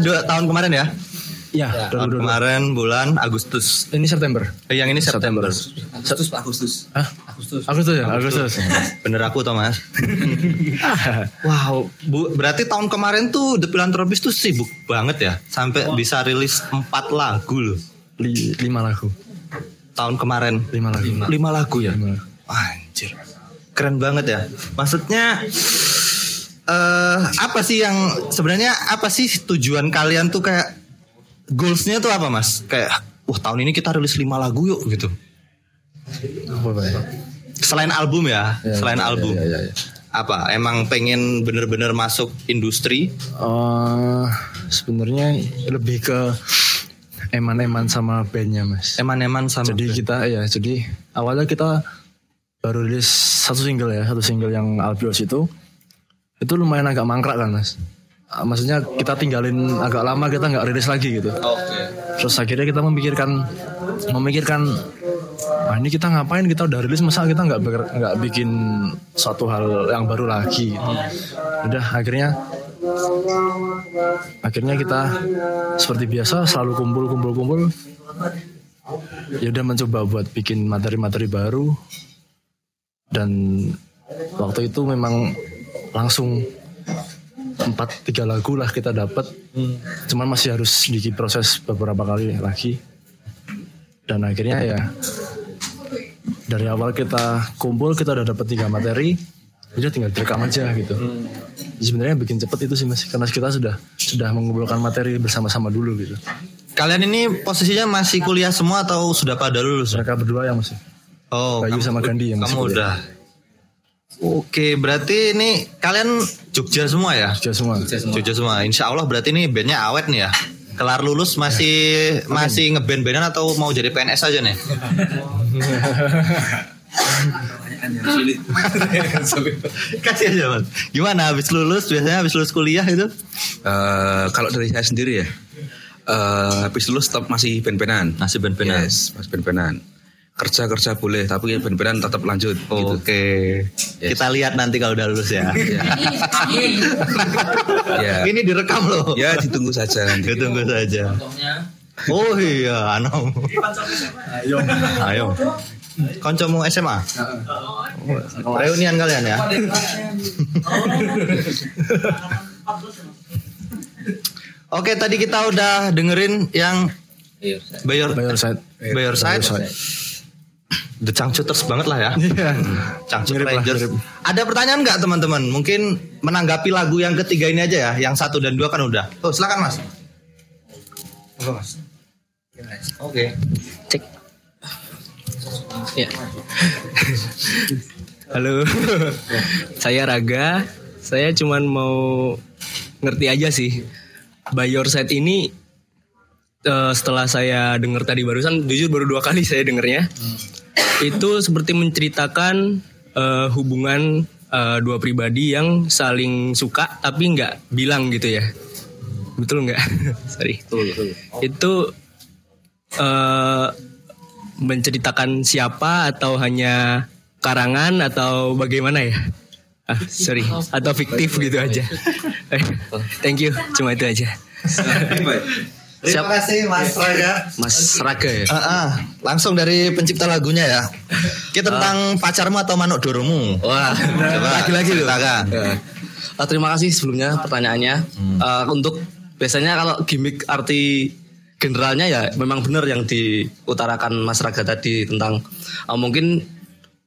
Dua tahun kemarin ya? Ya, Tahun 2022. kemarin bulan Agustus. Ini September. Eh, yang ini September. Agustus Pak Agustus. Hah? Agustus. Agustus ya? Agustus. Bener aku Thomas. wow, Bu, berarti tahun kemarin tuh The Philanthropist tuh sibuk banget ya, sampai bisa rilis 4 lagu loh. Li- lima lagu. Tahun kemarin Lima lagu. 5 lagu ya. Lima. Anjir. Keren banget ya. Maksudnya eh apa sih yang sebenarnya apa sih tujuan kalian tuh kayak goalsnya tuh apa mas? Kayak wah tahun ini kita rilis 5 lagu yuk gitu. Ya? Selain album ya, Ya, selain ya, album. ya, ya, ya. Apa? Emang pengen bener-bener masuk industri? Eh, sebenarnya lebih ke eman-eman sama bandnya mas. Eman-eman sama jadi kita ya jadi awalnya kita baru rilis satu single ya satu single yang Albios itu itu lumayan agak mangkrak kan mas. Ah, Maksudnya kita tinggalin agak lama kita nggak rilis lagi gitu. Oke. Terus akhirnya kita memikirkan memikirkan ah ini kita ngapain kita udah rilis masa kita nggak nggak bikin suatu hal yang baru lagi. Udah akhirnya akhirnya kita seperti biasa selalu kumpul kumpul kumpul ya udah mencoba buat bikin materi-materi baru dan waktu itu memang langsung empat tiga lagu lah kita dapat cuman masih harus diproses beberapa kali lagi dan akhirnya ya dari awal kita kumpul kita udah dapat tiga materi udah tinggal direkam aja gitu Jadi sebenarnya bikin cepet itu sih mas karena kita sudah sudah mengumpulkan materi bersama-sama dulu gitu Kalian ini posisinya masih kuliah semua atau sudah pada lulus? mereka berdua yang masih Oh, Bayu sama Gandhi yang masih kamu kuliah. udah. Oke, berarti ini kalian Jogja semua ya? sudah semua Jogja semua. Insya Allah berarti ini bandnya awet nih ya. Kelar lulus masih masih ngeband-bandan atau mau jadi PNS aja nih? Kasih aja mas. Gimana habis lulus biasanya habis lulus kuliah itu? Eh, kalau dari saya sendiri ya, eh habis lulus tetap masih ben-benan. Masih band-bandan. Yes, masih ben-benan. Kerja kerja boleh, tapi ben-benan tetap lanjut. gitu. Oke. Kita lihat nanti kalau udah lulus ya. Ya, Ini direkam loh. ya ditunggu saja nanti. Ditunggu saja. Oh iya, Anom. Ayo. Ayo. Koncomu SMA? Reunian kalian ya? Oke, tadi kita udah dengerin yang Bayor Bayor side Bayor Side. The Changcuters banget lah ya. Iya. Changcut Mirip lah, Rangers. mirip. Ada pertanyaan nggak teman-teman? Mungkin menanggapi lagu yang ketiga ini aja ya. Yang satu dan dua kan udah. Oh silakan mas. Monggo, mas. Oke. Cek. Ya. Halo. saya Raga. Saya cuman mau ngerti aja sih. By Your Side ini eh, setelah saya dengar tadi barusan jujur baru dua kali saya dengernya. Itu seperti menceritakan eh, hubungan eh, dua pribadi yang saling suka tapi nggak bilang gitu ya. Betul nggak? Sorry. Itu eh menceritakan siapa atau hanya karangan atau bagaimana ya? Ah, sorry, atau fiktif gitu aja. Thank you, cuma itu aja. Terima kasih Mas Raga. Mas Raga ya. Ah, ah. langsung dari pencipta lagunya ya. Kita tentang pacarmu atau manuk doromu. Wah, Coba lagi-lagi loh. ceritakan. Ya. Eh, terima kasih sebelumnya pertanyaannya. Eh, untuk biasanya kalau gimmick arti generalnya ya memang benar yang diutarakan Mas Raga tadi tentang eh, mungkin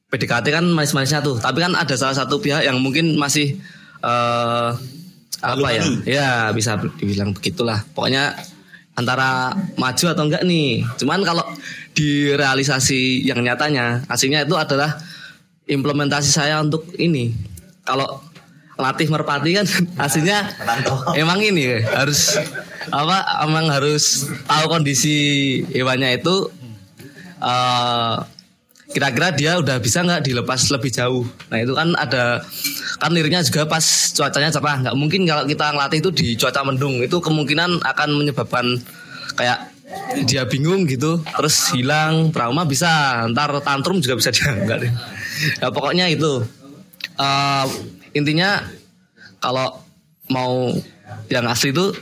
PDKT kan manis-manisnya tuh, tapi kan ada salah satu pihak yang mungkin masih eh apa ya? Ya bisa dibilang begitulah. Pokoknya antara maju atau enggak nih. Cuman kalau di realisasi yang nyatanya, aslinya itu adalah implementasi saya untuk ini. Kalau latih merpati kan aslinya emang ini harus apa emang harus tahu kondisi hewannya itu eh, kira-kira dia udah bisa nggak dilepas lebih jauh? Nah itu kan ada kan liriknya juga pas cuacanya cerah. Nggak mungkin kalau kita ngelatih itu di cuaca mendung. Itu kemungkinan akan menyebabkan kayak dia bingung gitu terus hilang trauma bisa. Ntar tantrum juga bisa dia enggak deh ya pokoknya itu. Eh, intinya kalau mau yang asli itu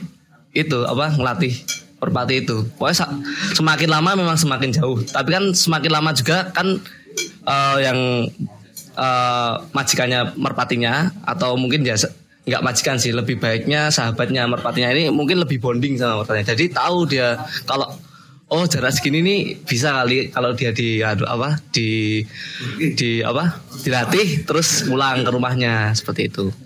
itu apa ngelatih merpati itu. Pokoknya semakin lama memang semakin jauh. Tapi kan semakin lama juga kan eh, yang eh, majikannya merpatinya atau mungkin ya nggak majikan sih lebih baiknya sahabatnya merpatinya ini mungkin lebih bonding sama merpatinya. Jadi tahu dia kalau oh jarak segini nih bisa kali kalau dia di aduh, apa di di apa dilatih terus pulang ke rumahnya seperti itu.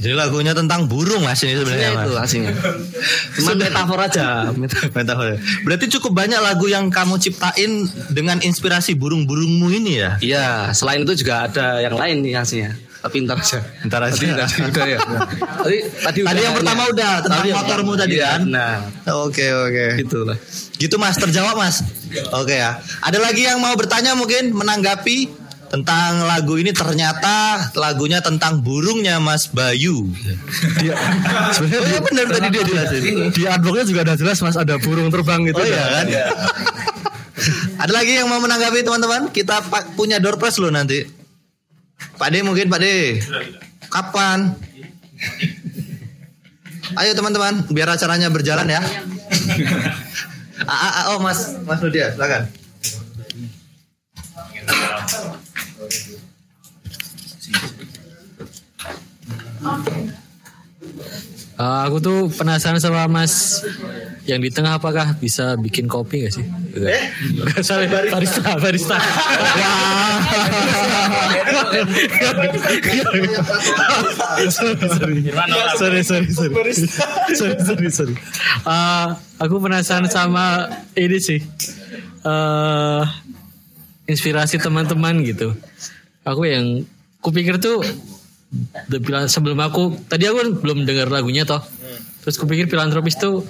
Jadi lagunya tentang burung mas ini sebenarnya Ya, mas. itu aslinya. Cuman metafor aja. Metafor. Berarti cukup banyak lagu yang kamu ciptain dengan inspirasi burung-burungmu ini ya? Iya, selain itu juga ada yang lain nih aslinya. Tapi ntar aja. Ntar aja. Tadi, tadi udah ya. Tadi, tadi, Tadi yang pertama udah, tentang yang motormu tadi Iya, kan? Nah, Oke oke. gitu lah. Gitu mas, terjawab mas. Oke ya. Ada lagi yang mau bertanya mungkin menanggapi tentang lagu ini ternyata lagunya tentang burungnya Mas Bayu. Dia sebenarnya Oh di, iya benar tadi dia jelasin. di artworknya juga ada jelas mas ada burung terbang gitu. Oh iya kan? Ada lagi yang mau menanggapi teman-teman? Kita pak punya door prize loh nanti. Pak D mungkin Pak D. Kapan? Ayo teman-teman, biar acaranya berjalan ya. Ah, ah, ah, oh Mas Mas Nudia, silakan. Eh, aku tuh penasaran sama Mas yang di tengah apakah bisa bikin kopi gak sih? Eh? Sorry, barista, barista. sorry, sorry, sorry, sorry, sorry, sorry, sorry. Eh, aku penasaran sama ini sih, eh inspirasi teman-teman gitu. Aku yang kupikir tuh sebelum aku tadi aku kan belum dengar lagunya toh. Terus kupikir filantropis tuh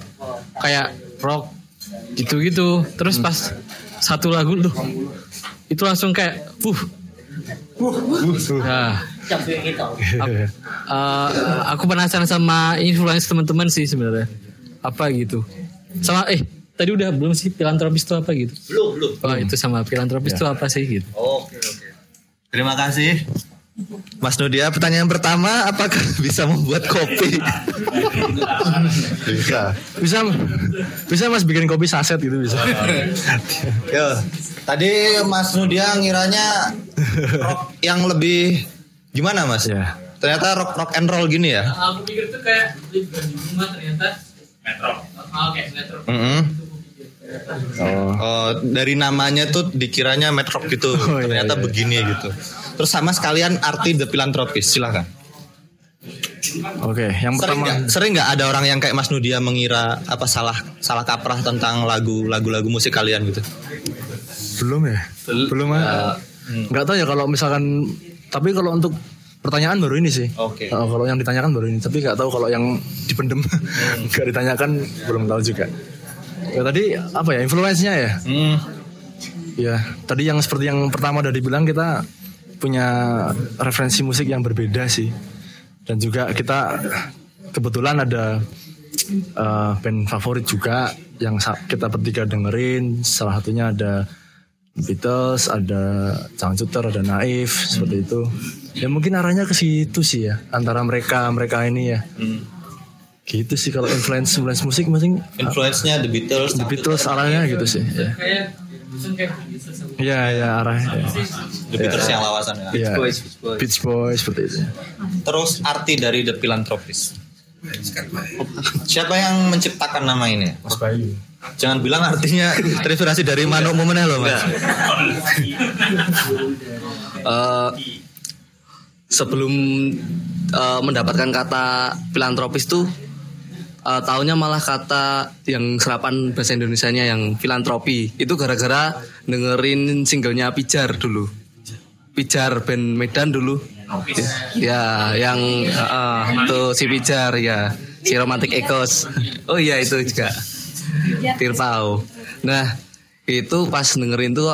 kayak rock gitu-gitu. Terus pas satu lagu tuh itu langsung kayak uh. Nah, ap- eh, aku penasaran sama influence teman-teman sih sebenarnya. Apa gitu. Sama eh tadi udah belum sih filantropis itu apa gitu? Belum, belum. Oh, itu sama filantropis itu apa sih gitu? Oke, oke. Terima kasih. Mas Nudia, pertanyaan pertama, apakah bisa membuat kopi? bisa. Bisa bisa mas bikin kopi saset gitu bisa. Yo, tadi Mas Nudia ngiranya rock yang lebih gimana Mas? Ya. Ternyata rock rock and roll gini ya? Aku pikir tuh kayak di rumah ternyata metro. Oke, metro. Mm-mm. Oh, dari namanya tuh dikiranya metrok gitu. Oh, iya, Ternyata iya. begini gitu. Terus sama sekalian arti the philanthropist. Silakan. Oke, yang Sering pertama nggak sering nggak ada orang yang kayak Mas Nudia mengira apa salah salah kaprah tentang lagu lagu-lagu musik kalian gitu? belum ya? Belum ah. Nggak tahu ya kalau misalkan tapi kalau untuk pertanyaan baru ini sih. Oke. Oh, kalau yang ditanyakan baru ini, tapi nggak tahu kalau yang dipendem nggak ditanyakan belum tahu juga. Ya tadi apa ya influence-nya ya? Hmm. Ya, tadi yang seperti yang pertama udah dibilang kita punya referensi musik yang berbeda sih. Dan juga kita kebetulan ada eh, band favorit juga yang kita bertiga dengerin. Salah satunya ada Beatles, ada Cangcuter, ada Naif seperti itu. Ya mungkin arahnya ke situ sih ya antara mereka mereka ini ya. Gitu sih kalau influence influence musik masing Influence-nya The Beatles. The Beatles arahnya gitu sih. Ya. Kayak langsung kayak. Iya, ya arahnya. The Beatles yang lawasan ya. Iya. Beach Boys seperti itu. Terus arti dari The Philanthropist. Siapa yang menciptakan nama ini? Mas Bayu. Jangan bilang artinya terinspirasi dari Manuk Mumeneh loh mas. Eh, sebelum eh, mendapatkan kata filantropis tuh eh, taunya malah kata yang serapan bahasa Indonesianya yang filantropi. Itu gara-gara dengerin singlenya Pijar dulu. Pijar band Medan dulu. Ya yang eh, tuh si Pijar ya. Si Romantic Echoes. Oh iya itu juga. Tirtau nah itu pas dengerin tuh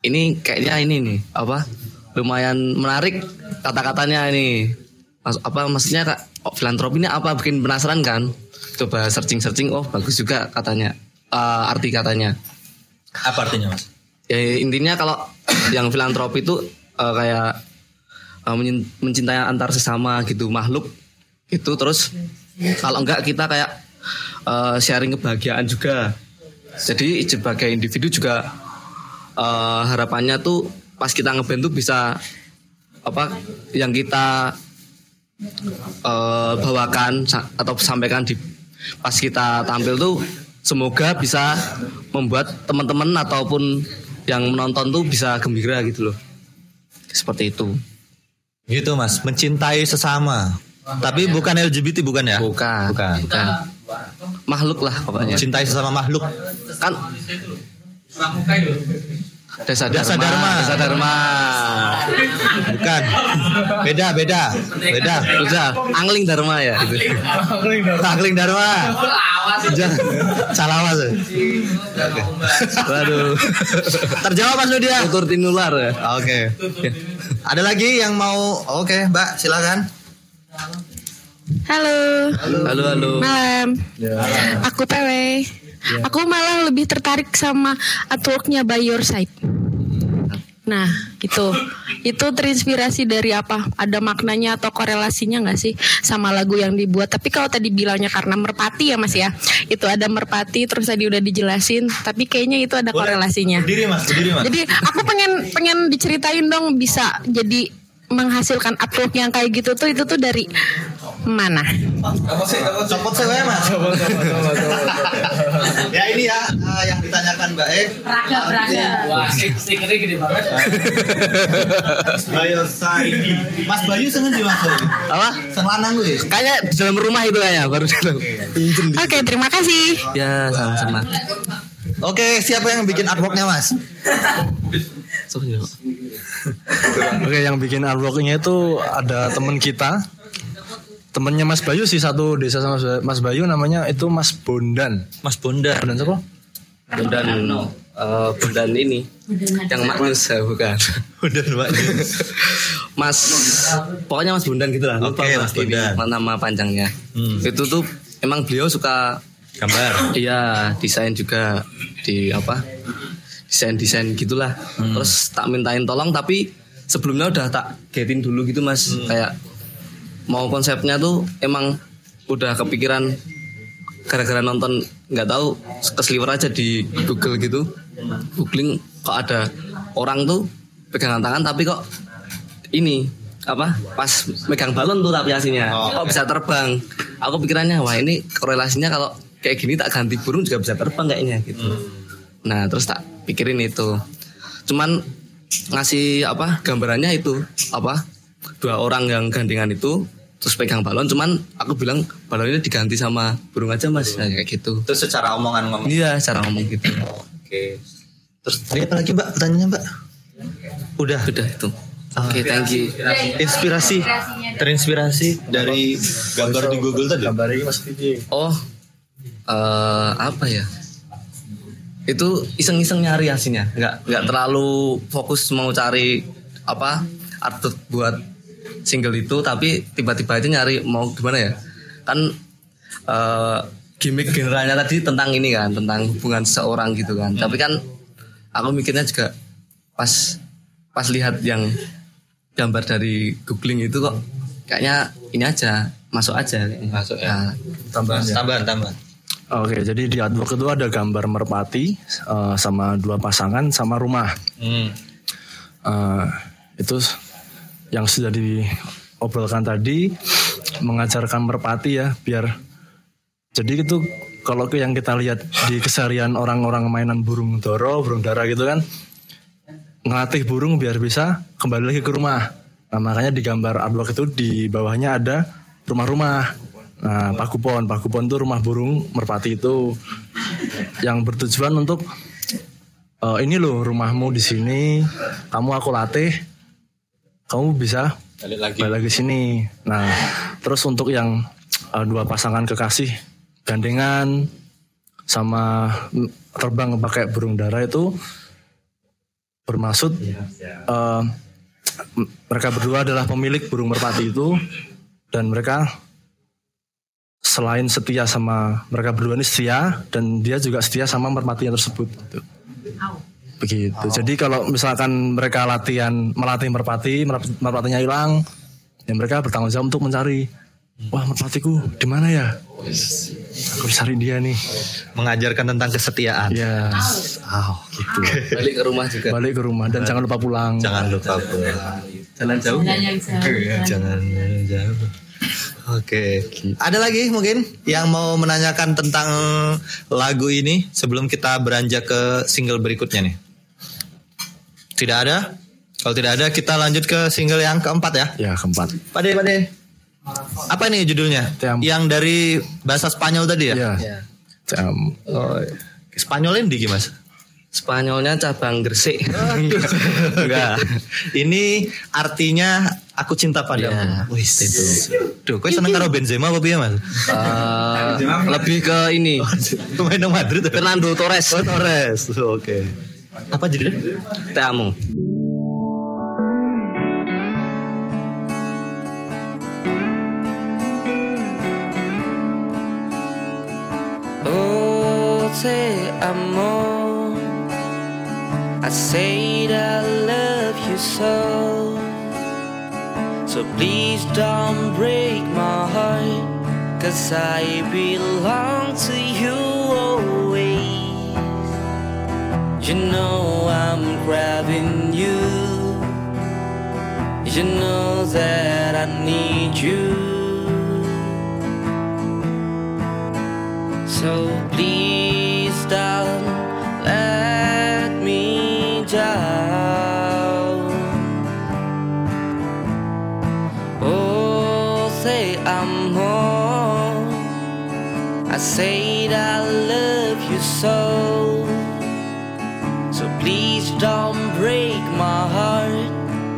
ini kayaknya ini nih apa lumayan menarik kata-katanya ini. Mas, apa maksudnya kak filantropi ini apa bikin penasaran kan coba searching searching oh bagus juga katanya Eh, arti katanya Apa artinya mas? ya intinya kalau yang filantropi itu eh, kayak menyin- mencintai antar sesama gitu makhluk Gitu terus kalau enggak kita kayak eh, sharing kebahagiaan juga. Jadi sebagai individu juga eh, harapannya tuh pas kita ngeband tuh bisa apa yang kita eh, bawakan atau sampaikan di pas kita tampil tuh semoga bisa membuat teman-teman ataupun yang menonton tuh bisa gembira gitu loh. Seperti itu. Gitu mas, mencintai sesama. Tapi bukan LGBT bukan ya? Bukan. Bukan. Bukan. Makhluk lah pokoknya. Mencintai sesama makhluk. Kan Desa Dharma. Desa Dharma. Desa Dharma. Bukan. Beda, beda. Beda. Udah, Angling Dharma ya. Takling Dharma. Jangan. Salah mas. Waduh. Terjawab mas Nudia. Tutur tinular ya. Oke. Ada lagi yang mau? Oke, Mbak, silakan. Halo. Halo halo. Malam. Aku PW. Aku malah lebih tertarik sama artworknya By Your Side. Nah, itu itu terinspirasi dari apa? Ada maknanya atau korelasinya nggak sih sama lagu yang dibuat? Tapi kalau tadi bilangnya karena merpati ya Mas ya, itu ada merpati terus tadi udah dijelasin. Tapi kayaknya itu ada korelasinya. Berdiri mas, berdiri mas. Jadi aku pengen pengen diceritain dong bisa jadi menghasilkan artwork yang kayak gitu tuh itu tuh dari mana? Copot saya wae, mas. ya ini ya eh, yang ditanyakan Mbak E. Raga raga. Wah, stikernya gede banget. Bayu Saidi. Mas Bayu seneng di mas. Apa? Seneng lanang gue. Kayaknya di dalam rumah itu kayaknya baru dalam. Oke, terima kasih. Ya sama-sama. Oke, siapa yang bikin artworknya mas? Oke, yang bikin artworknya itu ada temen kita, temennya Mas Bayu sih satu desa sama Mas Bayu namanya itu Mas Bondan. Mas Bondan. Bondan siapa? Bundan eh, Bundan ini yang Magnus ya bukan. Bondan Mbak. Mas pokoknya Mas Bundan gitu lah. Lupa gua Mas ini, Bondan. nama panjangnya. Itu tuh emang beliau suka Gambar. Iya, desain juga di apa? Desain-desain gitulah. Terus tak mintain tolong tapi sebelumnya udah tak getin dulu gitu Mas. Kayak mau konsepnya tuh emang udah kepikiran gara-gara nonton nggak tahu keseliwer aja di Google gitu. Googling kok ada orang tuh pegangan tangan tapi kok ini apa pas megang balon tuh tapi aslinya. Kok bisa terbang? Aku pikirannya wah ini korelasinya kalau kayak gini tak ganti burung juga bisa terbang kayaknya gitu. Nah terus tak pikirin itu cuman ngasih apa gambarannya itu apa dua orang yang gandengan itu terus pegang balon cuman aku bilang balonnya diganti sama burung aja mas Nah, kayak gitu Itu secara omongan ngomong. iya cara ngomong gitu Oke. Terus tadi apa lagi Mbak pertanyaannya Mbak? Udah. udah itu oke thank you Inspirasi. Terinspirasi dari gambar di Google tadi. Gambar ini Mas. Oh, eh apa ya? Itu iseng-iseng nyari hasilnya, nggak nggak terlalu fokus mau cari apa artwork buat single itu, tapi tiba-tiba itu nyari mau gimana ya? Kan eh gimmick generalnya tadi tentang ini kan, tentang hubungan seorang gitu kan. Tapi kan aku mikirnya juga pas pas lihat yang gambar dari googling itu kok kayaknya ini aja masuk aja Masuk ya. Nah, Tambahan ya. Tambahan, tambahan. Oke, jadi di artwork itu ada gambar merpati eh, sama dua pasangan sama rumah. Hmm. Eh, itu yang sudah diobrolkan tadi mengajarkan merpati ya biar jadi itu kalau yang kita lihat di keseharian orang-orang mainan burung doro, burung dara gitu kan ngelatih burung biar bisa kembali lagi ke rumah. Nah, makanya di gambar artwork itu di bawahnya ada rumah-rumah. Nah, pakupon, pakupon itu rumah burung merpati itu yang bertujuan untuk eh, ini loh rumahmu di sini, kamu aku latih, kamu bisa Balik lagi. balik lagi sini. Nah, terus untuk yang eh, dua pasangan kekasih gandengan sama terbang pakai burung dara itu bermaksud m- mereka berdua adalah pemilik burung merpati itu dan mereka selain setia sama mereka berdua ini setia dan dia juga setia sama merpati yang tersebut gitu. begitu jadi kalau misalkan mereka latihan melatih merpati merp- merpatinya hilang ya mereka bertanggung jawab untuk mencari wah merpatiku di mana ya aku cari dia nih Mengajarkan tentang kesetiaan. ya oh, gitu Balik ke rumah juga. balik ke rumah dan jangan lupa pulang Jangan lupa pulang. Jalan jauh. Jangan jauh. Oke. Ada lagi mungkin yang mau menanyakan tentang lagu ini sebelum kita beranjak ke single berikutnya nih? Tidak ada? Kalau tidak ada kita lanjut ke single yang keempat ya. ya keempat Pak De, Pak De. Apa nih judulnya? Tem- Yang dari bahasa Spanyol tadi ya? ya Jam. Oh, Spanyolnya di gimana? Spanyolnya cabang Gresik. Enggak. Ini artinya aku cinta padamu. Wih, itu. Duh, kau seneng karo Benzema apa piye, Mas? Eh, lebih ke ini. Pemain nang Madrid. ya? Fernando Torres. Oh, Torres. Oke. Apa judulnya? Te amo. Oh, te amo. I say that I love you so. So please don't break my heart. Cause I belong to you always. You know I'm grabbing you. You know that I need you. So please don't let I that I love you so. So please don't break my heart.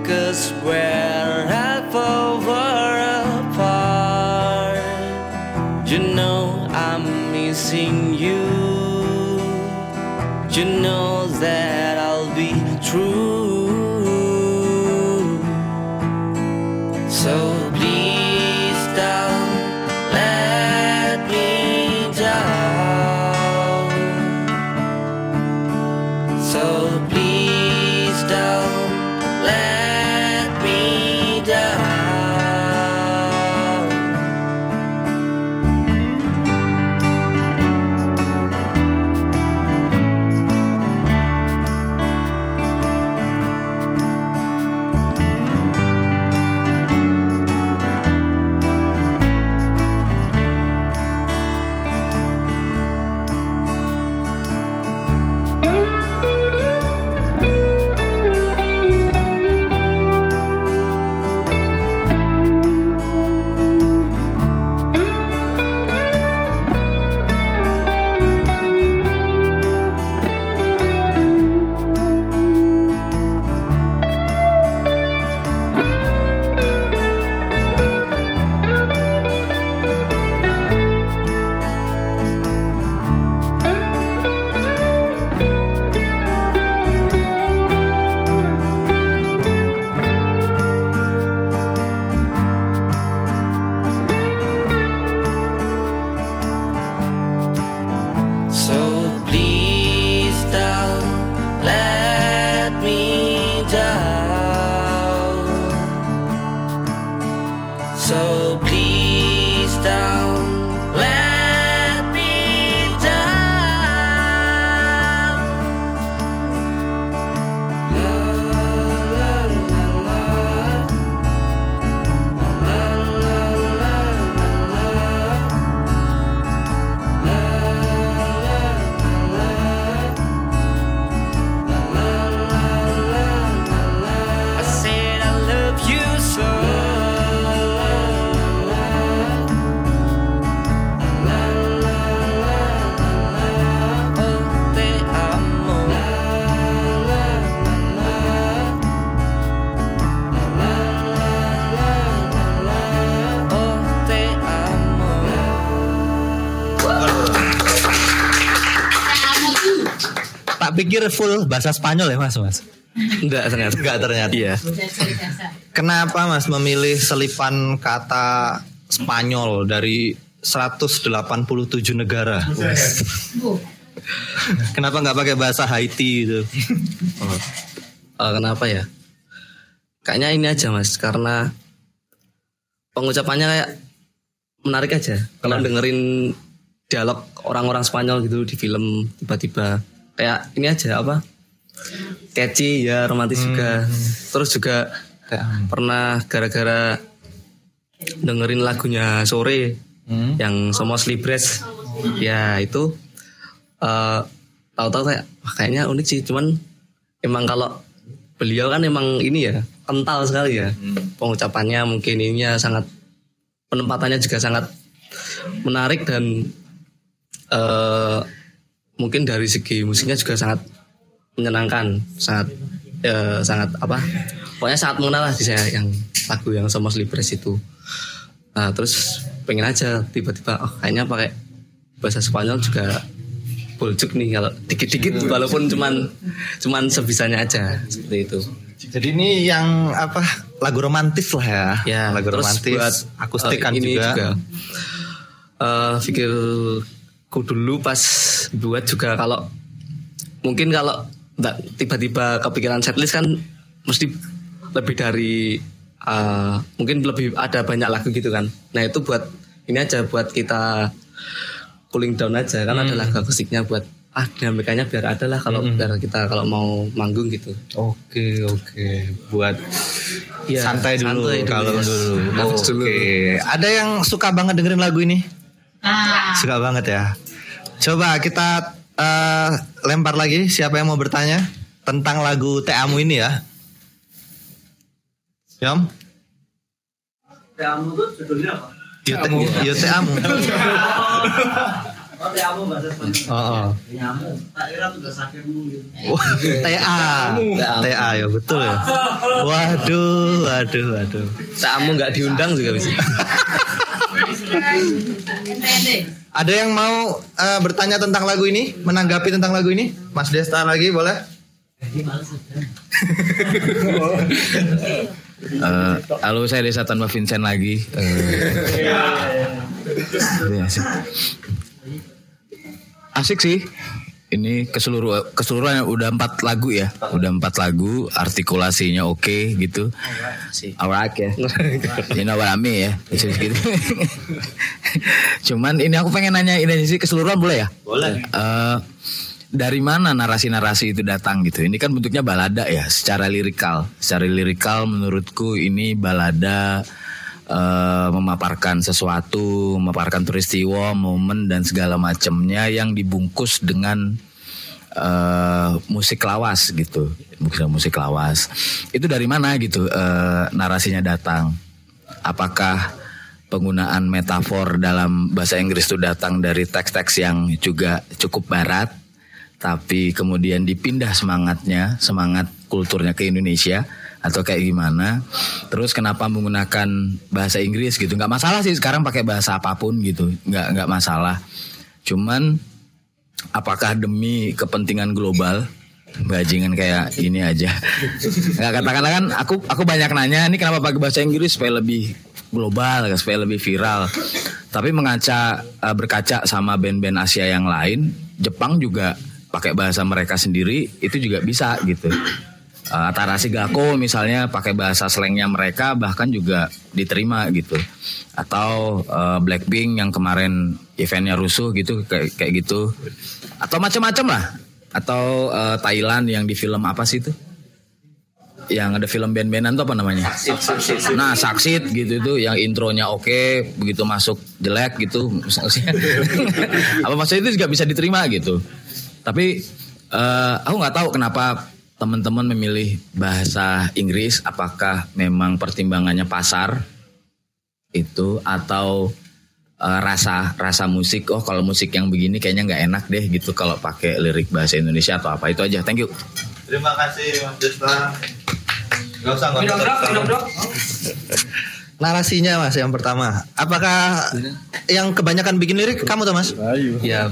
Cause we're half over apart, you know I'm missing you. You know that pikir full bahasa Spanyol ya, Mas, Mas? Enggak ternyata. Enggak ternyata. Iya. Kenapa Mas memilih selipan kata Spanyol dari 187 negara? Kenapa nggak pakai bahasa Haiti gitu? Eh, kenapa ya? Kayaknya ini aja mas, karena pengucapannya kayak menarik aja kalau dengerin dialog orang-orang Spanyol gitu di film tiba-tiba kayak ini aja apa? Catchy ya romantis juga. Terus juga pernah gara-gara dengerin lagunya sore yang Somos Libres. Ya itu eh tahu-tahu kayak wah, kayaknya unik sih cuman emang kalau beliau kan emang ini ya kental sekali ya. Pengucapannya mungkin ininya sangat penempatannya juga sangat menarik dan eh mungkin dari segi musiknya juga sangat menyenangkan sangat eh, sangat apa pokoknya sangat mengenal lah di saya yang lagu yang Somos Libres itu nah, terus pengen aja tiba-tiba oh kayaknya pakai bahasa Spanyol juga boljuk nih kalau dikit-dikit walaupun cuman cuman sebisanya aja seperti itu Jadi ini yang apa lagu romantis lah ya. ya lagu terus romantis. buat akustik eh, kan ini juga. Eh, pikirku dulu pas buat juga kalau mungkin kalau tiba-tiba kepikiran setlist kan mesti lebih dari eh, mungkin lebih ada banyak lagu gitu kan nah itu buat ini aja buat kita cooling down aja kan ada lagu akustiknya buat ah dinamikanya biar ada lah kalau biar kita kalau mau manggung gitu Oke oke buat Iya, santai dulu santai dulu, kalau ya. dulu. Dulu. Oke. Ada yang suka banget dengerin lagu ini? Suka banget ya. Coba kita eh, lempar lagi siapa yang mau bertanya tentang lagu Teamu ini ya. Yom? Teamu tuh judulnya apa? Yo, te, yo Teamu. Oh, teamu bahasa Spanyol. Oh, oh. Teamu. Tak kira tugas akhirmu gitu. TA. TA ya betul ya. Waduh, waduh, waduh. tamu nggak diundang juga bisa Ada yang mau eh, bertanya tentang lagu ini, menanggapi tentang lagu ini? Mas Desta lagi boleh? Eh, halo saya Desa Tanpa Vincent lagi. Eh, iya sih. Asik sih. Ini ke seluruh keseluruhan udah empat lagu ya, udah empat lagu, artikulasinya oke gitu. Alright ya. You know what I mean ya. Gitu. Cuman ini aku pengen nanya ini sih keseluruhan boleh ya? Boleh. Eh, dari mana narasi-narasi itu datang gitu? Ini kan bentuknya balada ya, secara lirikal. Secara lirikal menurutku ini balada eh, memaparkan sesuatu, memaparkan peristiwa, momen dan segala macamnya yang dibungkus dengan eh, musik lawas gitu, musik musik lawas. Itu dari mana gitu eh, narasinya datang? Apakah penggunaan metafor dalam bahasa Inggris itu datang dari teks-teks yang juga cukup barat, tapi kemudian dipindah semangatnya, semangat kulturnya ke Indonesia atau kayak gimana? Terus kenapa menggunakan bahasa Inggris gitu? Nggak masalah sih sekarang pakai bahasa apa pun gitu, nggak nggak masalah. Cuman apakah demi kepentingan global? Bajingan kayak ini aja. Nggak katakanlah kan aku aku banyak nanya ini kenapa pakai bahasa Inggris supaya lebih global supaya lebih viral. Tapi mengaca eh, berkaca sama band-band Asia yang lain, Jepang juga pakai bahasa mereka sendiri itu juga bisa gitu. Eh, Atarasi Gako misalnya pakai bahasa slangnya mereka bahkan juga diterima gitu. Atau eh, Blackpink yang kemarin eventnya rusuh gitu kayak kayak gitu. Atau macam-macam lah. Atau eh, Thailand yang di film apa sih itu? Yang ada film band-bandan tuh apa namanya? Nah, saksit gitu itu yang intronya oke, begitu masuk jelek gitu. apa maksudnya itu juga bisa diterima gitu. Tapi eh, aku nggak tahu kenapa teman-teman memilih bahasa Inggris. Apakah memang pertimbangannya pasar itu atau eh, rasa rasa musik? Oh kalau musik yang begini kayaknya nggak enak deh gitu kalau pakai lirik bahasa Indonesia atau apa itu aja. Thank you. Terima kasih Mas Desta. Gak usah, gak usah. Narasinya mas yang pertama. Apakah yang kebanyakan bikin lirik kamu tuh mas? Ayo. ya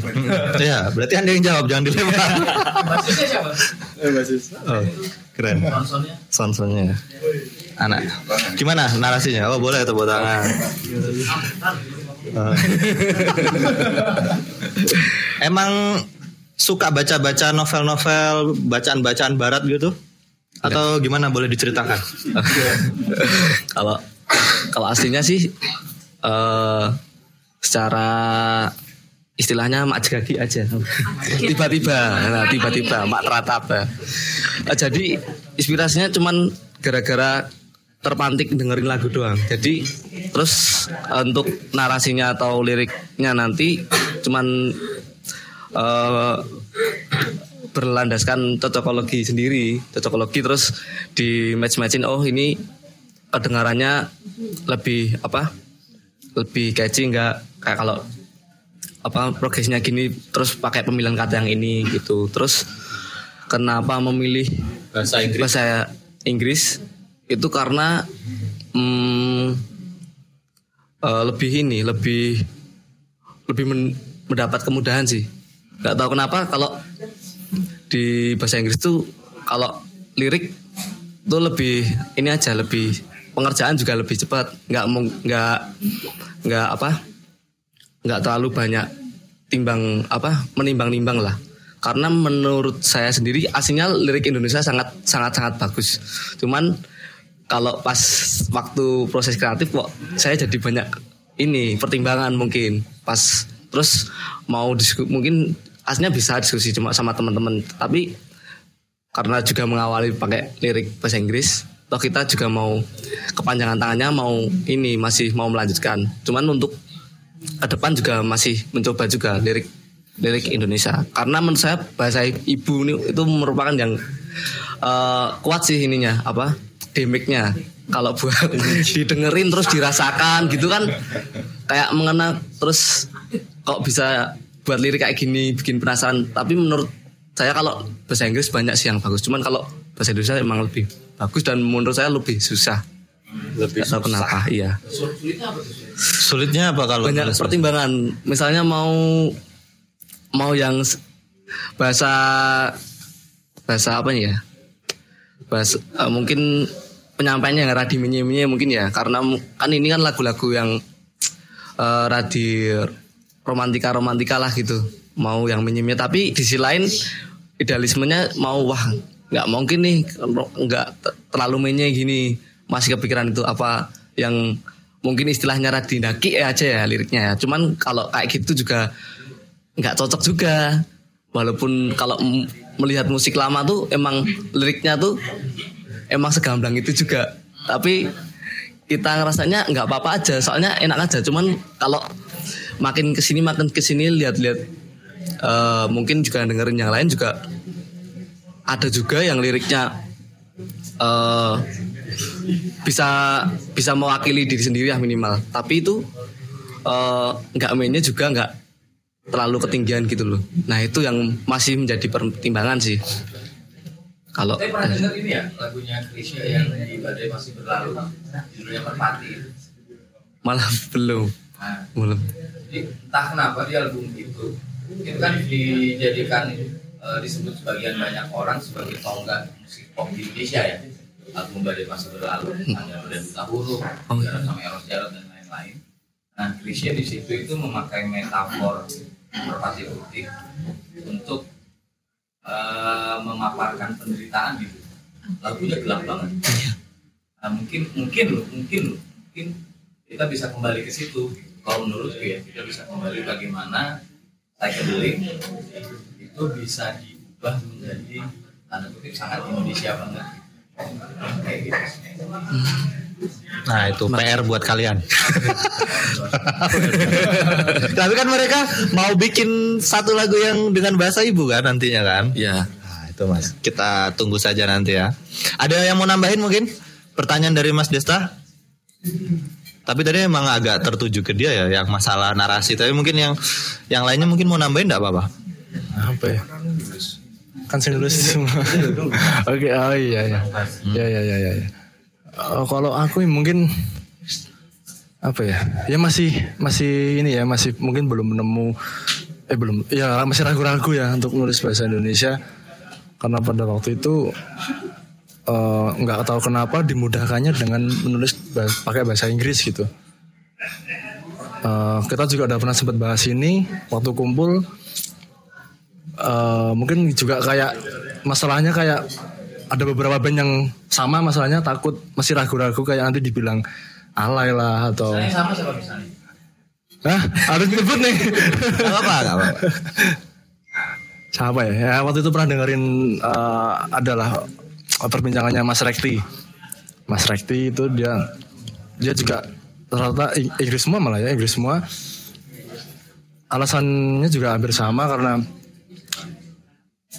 ya, berarti anda yang jawab, jangan dilempar. Basisnya siapa? Eh basis. Oh, keren. Sonsonnya. Sonsonnya. Anak. Gimana narasinya? Oh boleh tepuk tangan. Oh. Emang suka baca-baca novel-novel, bacaan-bacaan barat gitu? Atau gimana boleh diceritakan? kalau kalau aslinya sih eh secara istilahnya mak jegagi aja. Tiba-tiba nah, tiba-tiba mak terataba Eh, jadi inspirasinya cuman gara-gara terpantik dengerin lagu doang. Jadi terus eh, untuk narasinya atau liriknya nanti cuman eh, berlandaskan cocokologi sendiri. Cocokologi terus di match matchin oh ini kedengarannya lebih apa? Lebih catchy nggak kayak kalau apa progresnya gini terus pakai pemilihan kata yang ini gitu. Terus kenapa memilih Bahasa Inggris. bahasa Inggris? Itu karena hmm, eh, lebih ini lebih lebih men- mendapat kemudahan sih. Nggak tahu kenapa kalau di bahasa Inggris tuh kalau lirik tuh lebih ini aja lebih pengerjaan juga lebih cepat. Nggak nggak nggak apa nggak terlalu banyak timbang apa menimbang-nimbang lah. Karena menurut saya sendiri aslinya lirik Indonesia sangat sangat sangat bagus. Cuman kalau pas waktu proses kreatif kok saya jadi banyak ini pertimbangan mungkin. Pas terus mau diskusi mungkin aslinya bisa diskusi cuma sama teman-teman. Tapi karena juga mengawali pakai lirik bahasa Inggris toh kita juga mau kepanjangan tangannya mau ini masih mau melanjutkan. Cuman untuk ke depan juga masih mencoba juga lirik lirik Indonesia. Karena menurut saya bahasa ibu ini itu merupakan yang eh, kuat sih ininya apa demiknya kalau buat didengerin terus dirasakan gitu kan kayak mengena terus kok bisa buat lirik kayak gini bikin penasaran. Tapi menurut saya kalau bahasa Inggris banyak sih yang bagus. Cuman kalau bahasa Indonesia emang lebih bagus dan menurut saya lebih susah. Lebih tahu kenapa iya. Sulitnya apa kalau banyak nulis? pertimbangan. Misalnya mau mau yang bahasa bahasa apa ya? Bahasa eh, mungkin penyampaiannya yang radi menye mungkin ya. Karena kan ini kan lagu-lagu yang eh, radi romantika romantika lah gitu. Mau yang menye tapi di sisi lain idealismenya mau wah nggak mungkin nih nggak te- terlalu menye gini. Masih kepikiran itu apa yang mungkin istilahnya radi daki aja ya liriknya ya. Cuman kalau kayak gitu juga nggak cocok juga. Walaupun kalau melihat musik lama tuh emang liriknya tuh emang segamblang itu juga. Tapi kita ngerasanya nggak apa-apa aja soalnya enak aja. Cuman kalau makin ke sini makin ke sini lihat-lihat eh, mungkin juga dengerin yang lain juga ada juga yang liriknya eh bisa bisa mewakili diri sendiri ya minimal. Tapi itu eh, nggak mainnya juga nggak terlalu ketinggian gitu loh. Nah itu yang masih menjadi pertimbangan sih. Kalau Saya pernah dengar ini ya lagunya Krisya yang di badai masih berlalu judulnya Merpati. malah belum. Nah, belum jadi entah kenapa di album itu itu kan dijadikan eh, disebut sebagian banyak orang sebagai tonggak musik pop di Indonesia ya. Album badai masih berlalu ada ada buta huruf, Oh, ada sama Eros Jarot dan lain-lain. Nah, Krisya di situ itu memakai metafor merpati putih untuk eh, memaparkan penderitaan gitu. Lagunya gelap banget. Nah, mungkin mungkin loh, mungkin loh, mungkin kita bisa kembali ke situ. Kalau menurutku ya, kita bisa kembali bagaimana psychedelic itu bisa diubah menjadi tanda kutip sangat Indonesia banget. Kayak gitu. Nah itu PR buat kalian. Tapi kan mereka mau bikin satu lagu yang dengan bahasa ibu kan nantinya kan? ya Nah, itu mas. Kita tunggu saja nanti ya. Ada yang mau nambahin mungkin? Pertanyaan dari Mas Desta? Tapi tadi emang agak tertuju ke dia ya, yang masalah narasi. Tapi mungkin yang yang lainnya mungkin mau nambahin enggak apa-apa? Apa ya? Kan saya nulis semua. oke oh iya iya. Ya ya ya ya, ya. Oh, kalau aku mungkin apa ya? Ya masih masih ini ya masih mungkin belum nemu eh belum ya masih ragu-ragu ya untuk nulis bahasa Indonesia. Karena pada waktu itu eh, nggak tahu kenapa dimudahkannya dengan menulis bah- pakai bahasa Inggris gitu. Eh, kita juga udah pernah sempat bahas ini waktu kumpul eh, mungkin juga kayak masalahnya kayak ada beberapa band yang sama masalahnya takut masih ragu-ragu kayak nanti dibilang alay lah atau Misalnya sama siapa misalnya? Hah? Harus nyebut nih. Gak apa-apa, gak apa-apa. Siapa ya? Ya waktu itu pernah dengerin eh, adalah perbincangannya Mas Rekti. Mas Rekti itu dia dia juga ternyata Ing- Inggris semua malah ya Inggris semua. Alasannya juga hampir sama karena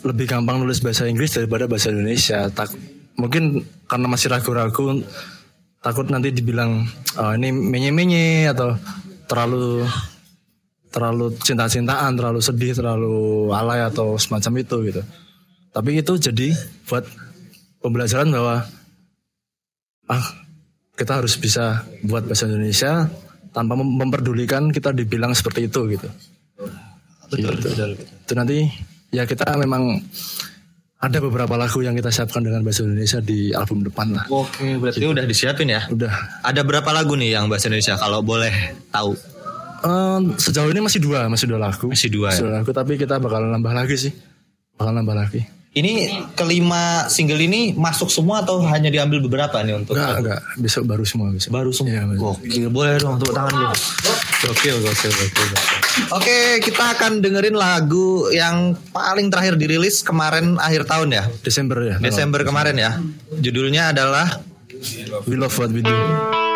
lebih gampang nulis bahasa Inggris daripada bahasa Indonesia. Tak mungkin karena masih ragu-ragu takut nanti dibilang "Oh, ini menye-menye atau terlalu terlalu cinta-cintaan, terlalu sedih, terlalu alay atau semacam itu gitu. Tapi itu jadi buat pembelajaran bahwa ah kita harus bisa buat bahasa Indonesia tanpa mem- memperdulikan kita dibilang seperti itu gitu. Betul, betul, Itu nanti ya kita memang ada beberapa lagu yang kita siapkan dengan bahasa Indonesia di album depan lah. Oke, berarti udah disiapin ya? Udah. Ada berapa lagu nih yang bahasa Indonesia kalau boleh tahu? Eh, sejauh ini masih dua, masih dua lagu. Masih dua ya? Masih dua lagu, tapi kita bakal nambah lagi sih. Bakal nambah lagi. Ini kelima single ini masuk semua atau hanya diambil beberapa nih untuk? Enggak, enggak. Besok baru semua besok. Baru semua. Betul. Gokil, boleh dong tepuk tangan dulu. Gokil, gokil, gokil, gokil. Oke, kita akan dengerin lagu yang paling terakhir dirilis kemarin akhir tahun ya. Desember ya. Desember kemarin ya. Judulnya adalah We love what we do.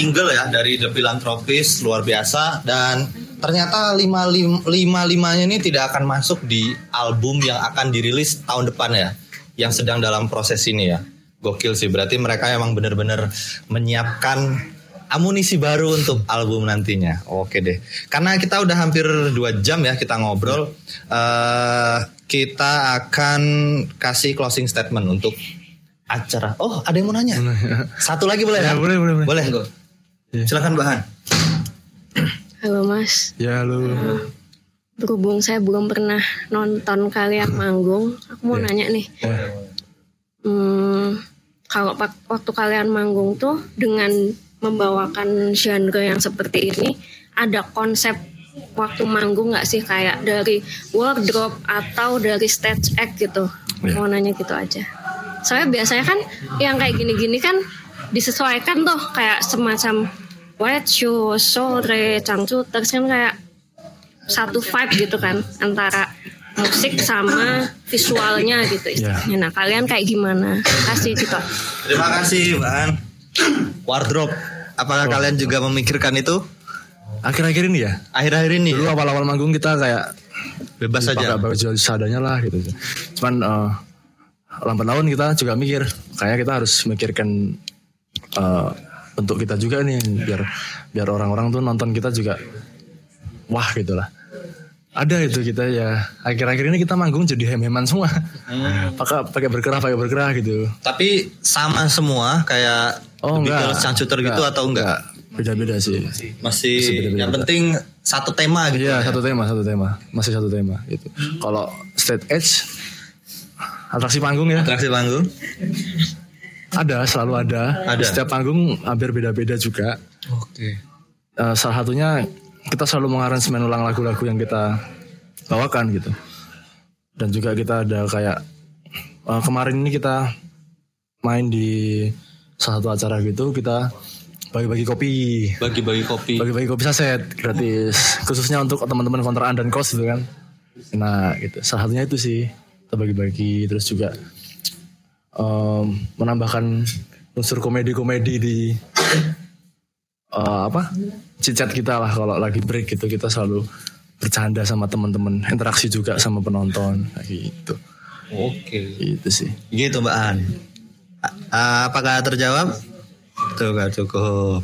Single ya dari The Philanthropist luar biasa dan ternyata lima, lim, lima limanya ini tidak akan masuk di album yang akan dirilis tahun depan ya yang sedang dalam proses ini ya gokil sih berarti mereka emang bener-bener menyiapkan amunisi baru untuk album nantinya. Oke deh. Karena kita udah hampir dua jam ya kita ngobrol. eh kita akan kasih closing statement untuk acara. Oh, ada yang mau nanya? Satu lagi boleh? Ya, kan? boleh, boleh, boleh. Boleh. Silakan Bahan. Halo Mas, Ya lu. berhubung saya belum pernah nonton kalian manggung, aku mau nanya nih. Hmm, kalau pak- waktu kalian manggung tuh dengan membawakan genre yang seperti ini, ada konsep waktu manggung nggak sih kayak dari wardrobe atau dari stage act gitu? Mau nanya gitu aja. Soalnya biasanya kan yang kayak gini-gini kan disesuaikan tuh kayak semacam white shoes, sore, cangcuters kan kayak satu vibe gitu kan antara musik sama visualnya gitu istilahnya. Nah kalian kayak gimana? Kasih gitu. Terima kasih Bahan. Wardrobe. Apakah kalian juga memikirkan itu? Akhir-akhir ini ya. Akhir-akhir ini. Dulu awal-awal manggung kita kayak bebas saja. Pakai baju seadanya lah gitu. Cuman eh, lambat laun kita juga mikir, kayak kita harus mikirkan eh, bentuk kita juga nih biar biar orang-orang tuh nonton kita juga wah gitu lah. Ada itu kita ya akhir-akhir ini kita manggung jadi hem-heman semua. Pakai pakai berkerah pakai berkerah gitu. Tapi sama semua kayak Oh, The enggak. Beatles, Cangcuter gitu Enggak. atau enggak? Beda-beda sih. Masih beda-beda. yang penting satu tema gitu. Iya satu tema satu tema masih satu tema gitu. Kalau stage edge atraksi panggung ya. Atraksi panggung. Ada selalu ada. Ada. Setiap panggung hampir beda-beda juga. Oke. Eh, salah satunya kita selalu mengaransemen ulang lagu-lagu yang kita bawakan gitu. Dan juga kita ada kayak eh, kemarin ini kita main di salah satu acara gitu kita bagi-bagi kopi. Bagi-bagi kopi. Bagi-bagi kopi saset gratis khususnya untuk teman-teman kontrakan dan kos gitu kan. Nah gitu salah satunya itu sih kita bagi-bagi terus juga em, menambahkan unsur komedi-komedi di eh, apa cicat kita lah kalau lagi break gitu kita selalu bercanda sama teman-teman interaksi juga sama penonton gitu Oke. itu sih Gitu Mbak An. A- apakah terjawab? Tuh gak cukup.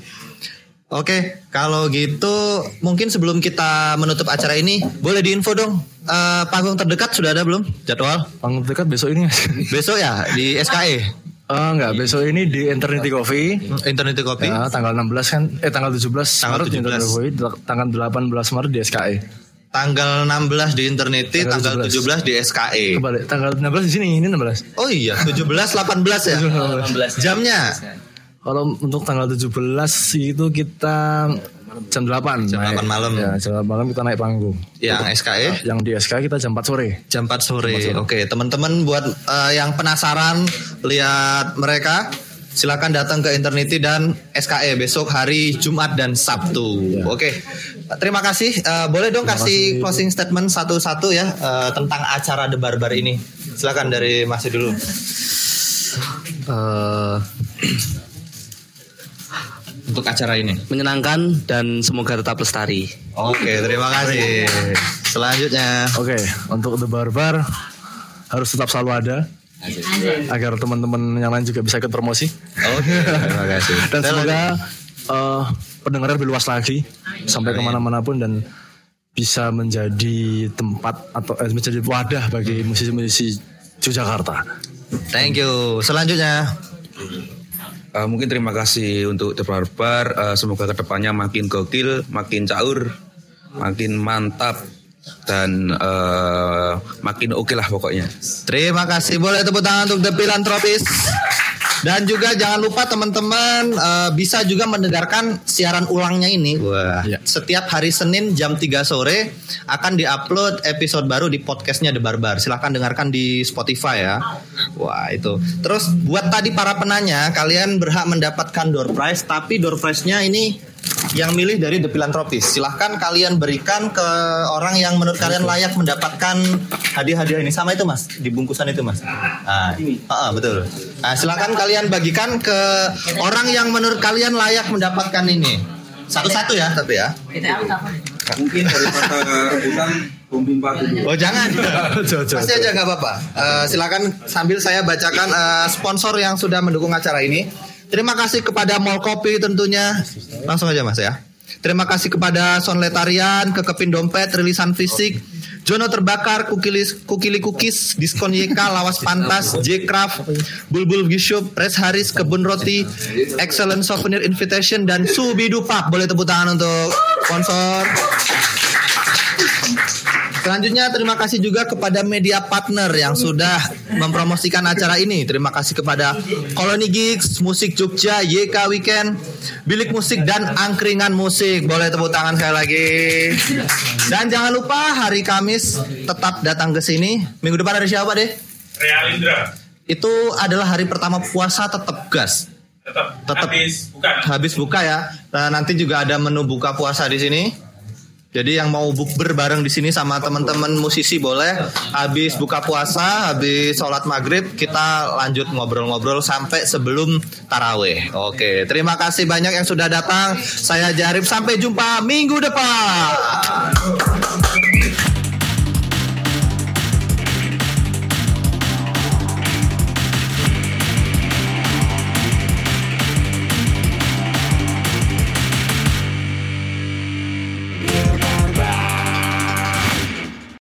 Oke, kalau gitu mungkin sebelum kita menutup acara ini, boleh diinfo dong eh, panggung terdekat sudah ada belum jadwal? Panggung terdekat besok ini. besok ya di SKE. Oh enggak, besok ini di Eternity Coffee. Eternity Coffee. Ya, tanggal 16 kan eh tanggal 17 Tanggal Maret di 17. Eternity Coffee, tanggal 18 Maret di SKE. Tanggal 16 di Eternity, tanggal, 17. di SKE. Kebalik, tanggal 16 di sini, ini 16. Oh iya, 17 18 ya. 18. Jamnya Kalau untuk tanggal 17 itu kita jam 8 Jam naik. 8 malam. Ya, jam 8 malam kita naik panggung. yang SKE Yang di SKE kita jam 4 sore. jam 4 sore. Oke, teman-teman buat eh, yang penasaran lihat mereka silakan datang ke Eternity dan SKE besok hari Jumat dan Sabtu. Oke. Terima kasih. Eh, boleh dong kasih closing statement satu-satu ya eh, tentang acara The Barbar ini. Silakan dari Masih dulu. Eh, Untuk acara ini. menyenangkan dan semoga tetap lestari. Oke, terima kasih. Selanjutnya. Oke, untuk The Barbar harus tetap selalu ada agar teman-teman yang lain juga bisa ikut promosi. Oke, terima kasih. Dan Saya semoga eh, pendengarnya lebih luas lagi sampai ke mana-mana pun dan bisa menjadi tempat atau eh, menjadi wadah bagi musisi-musisi Yogyakarta. Thank you. Selanjutnya. Eh, mungkin terima kasih untuk The Barbar. Eh, semoga ke depannya makin gokil, makin caur, makin mantap dan eh, makin oke lah pokoknya. Terima kasih. Boleh tepuk tangan untuk The Philanthropist. Dan juga jangan lupa teman-teman eh, bisa juga mendengarkan siaran ulangnya ini. Wah. Setiap hari Senin jam 3 sore akan diupload episode baru di podcastnya The Barbar. Silahkan dengarkan di Spotify ya. Wah itu. Terus buat tadi para penanya, kalian berhak mendapatkan door prize. Tapi door prize-nya ini yang milih dari The Philanthropist. Silahkan kalian berikan ke orang yang menurut kalian layak mendapatkan hadiah-hadiah ini. Sama itu mas, di bungkusan itu mas. Nah, ah, ah, betul. Nah, silahkan kalian bagikan ke orang yang menurut kalian layak mendapatkan ini. Satu-satu ya, tapi ya. Mungkin daripada rebutan pemimpa dulu. Oh jangan, pasti aja nggak apa-apa. Eh, silakan sambil saya bacakan eh, sponsor yang sudah mendukung acara ini. Terima kasih kepada Mall Kopi tentunya. Langsung aja Mas ya. Terima kasih kepada Sonletarian, Kekepin Dompet, Rilisan Fisik, Jono Terbakar, Kukilis, Kukili Cookies, Diskon YK, Lawas Pantas, J-Craft, Bulbul Gishub, Res Haris, Kebun Roti, Excellent Souvenir Invitation, dan Subidu. Boleh tepuk tangan untuk sponsor. Selanjutnya terima kasih juga kepada media partner yang sudah mempromosikan acara ini. Terima kasih kepada Koloni Gigs, Musik Jogja, YK Weekend, Bilik Musik dan Angkringan Musik. Boleh tepuk tangan sekali lagi. Dan jangan lupa hari Kamis tetap datang ke sini. Minggu depan ada siapa deh? Realindra Itu adalah hari pertama puasa tetap gas. tetap, Tetap. habis bukan Habis buka ya. Nah, nanti juga ada menu buka puasa di sini. Jadi yang mau bukber bareng di sini sama teman-teman musisi boleh. Habis buka puasa, habis sholat maghrib kita lanjut ngobrol-ngobrol sampai sebelum taraweh. Oke, terima kasih banyak yang sudah datang. Saya Jarib sampai jumpa minggu depan.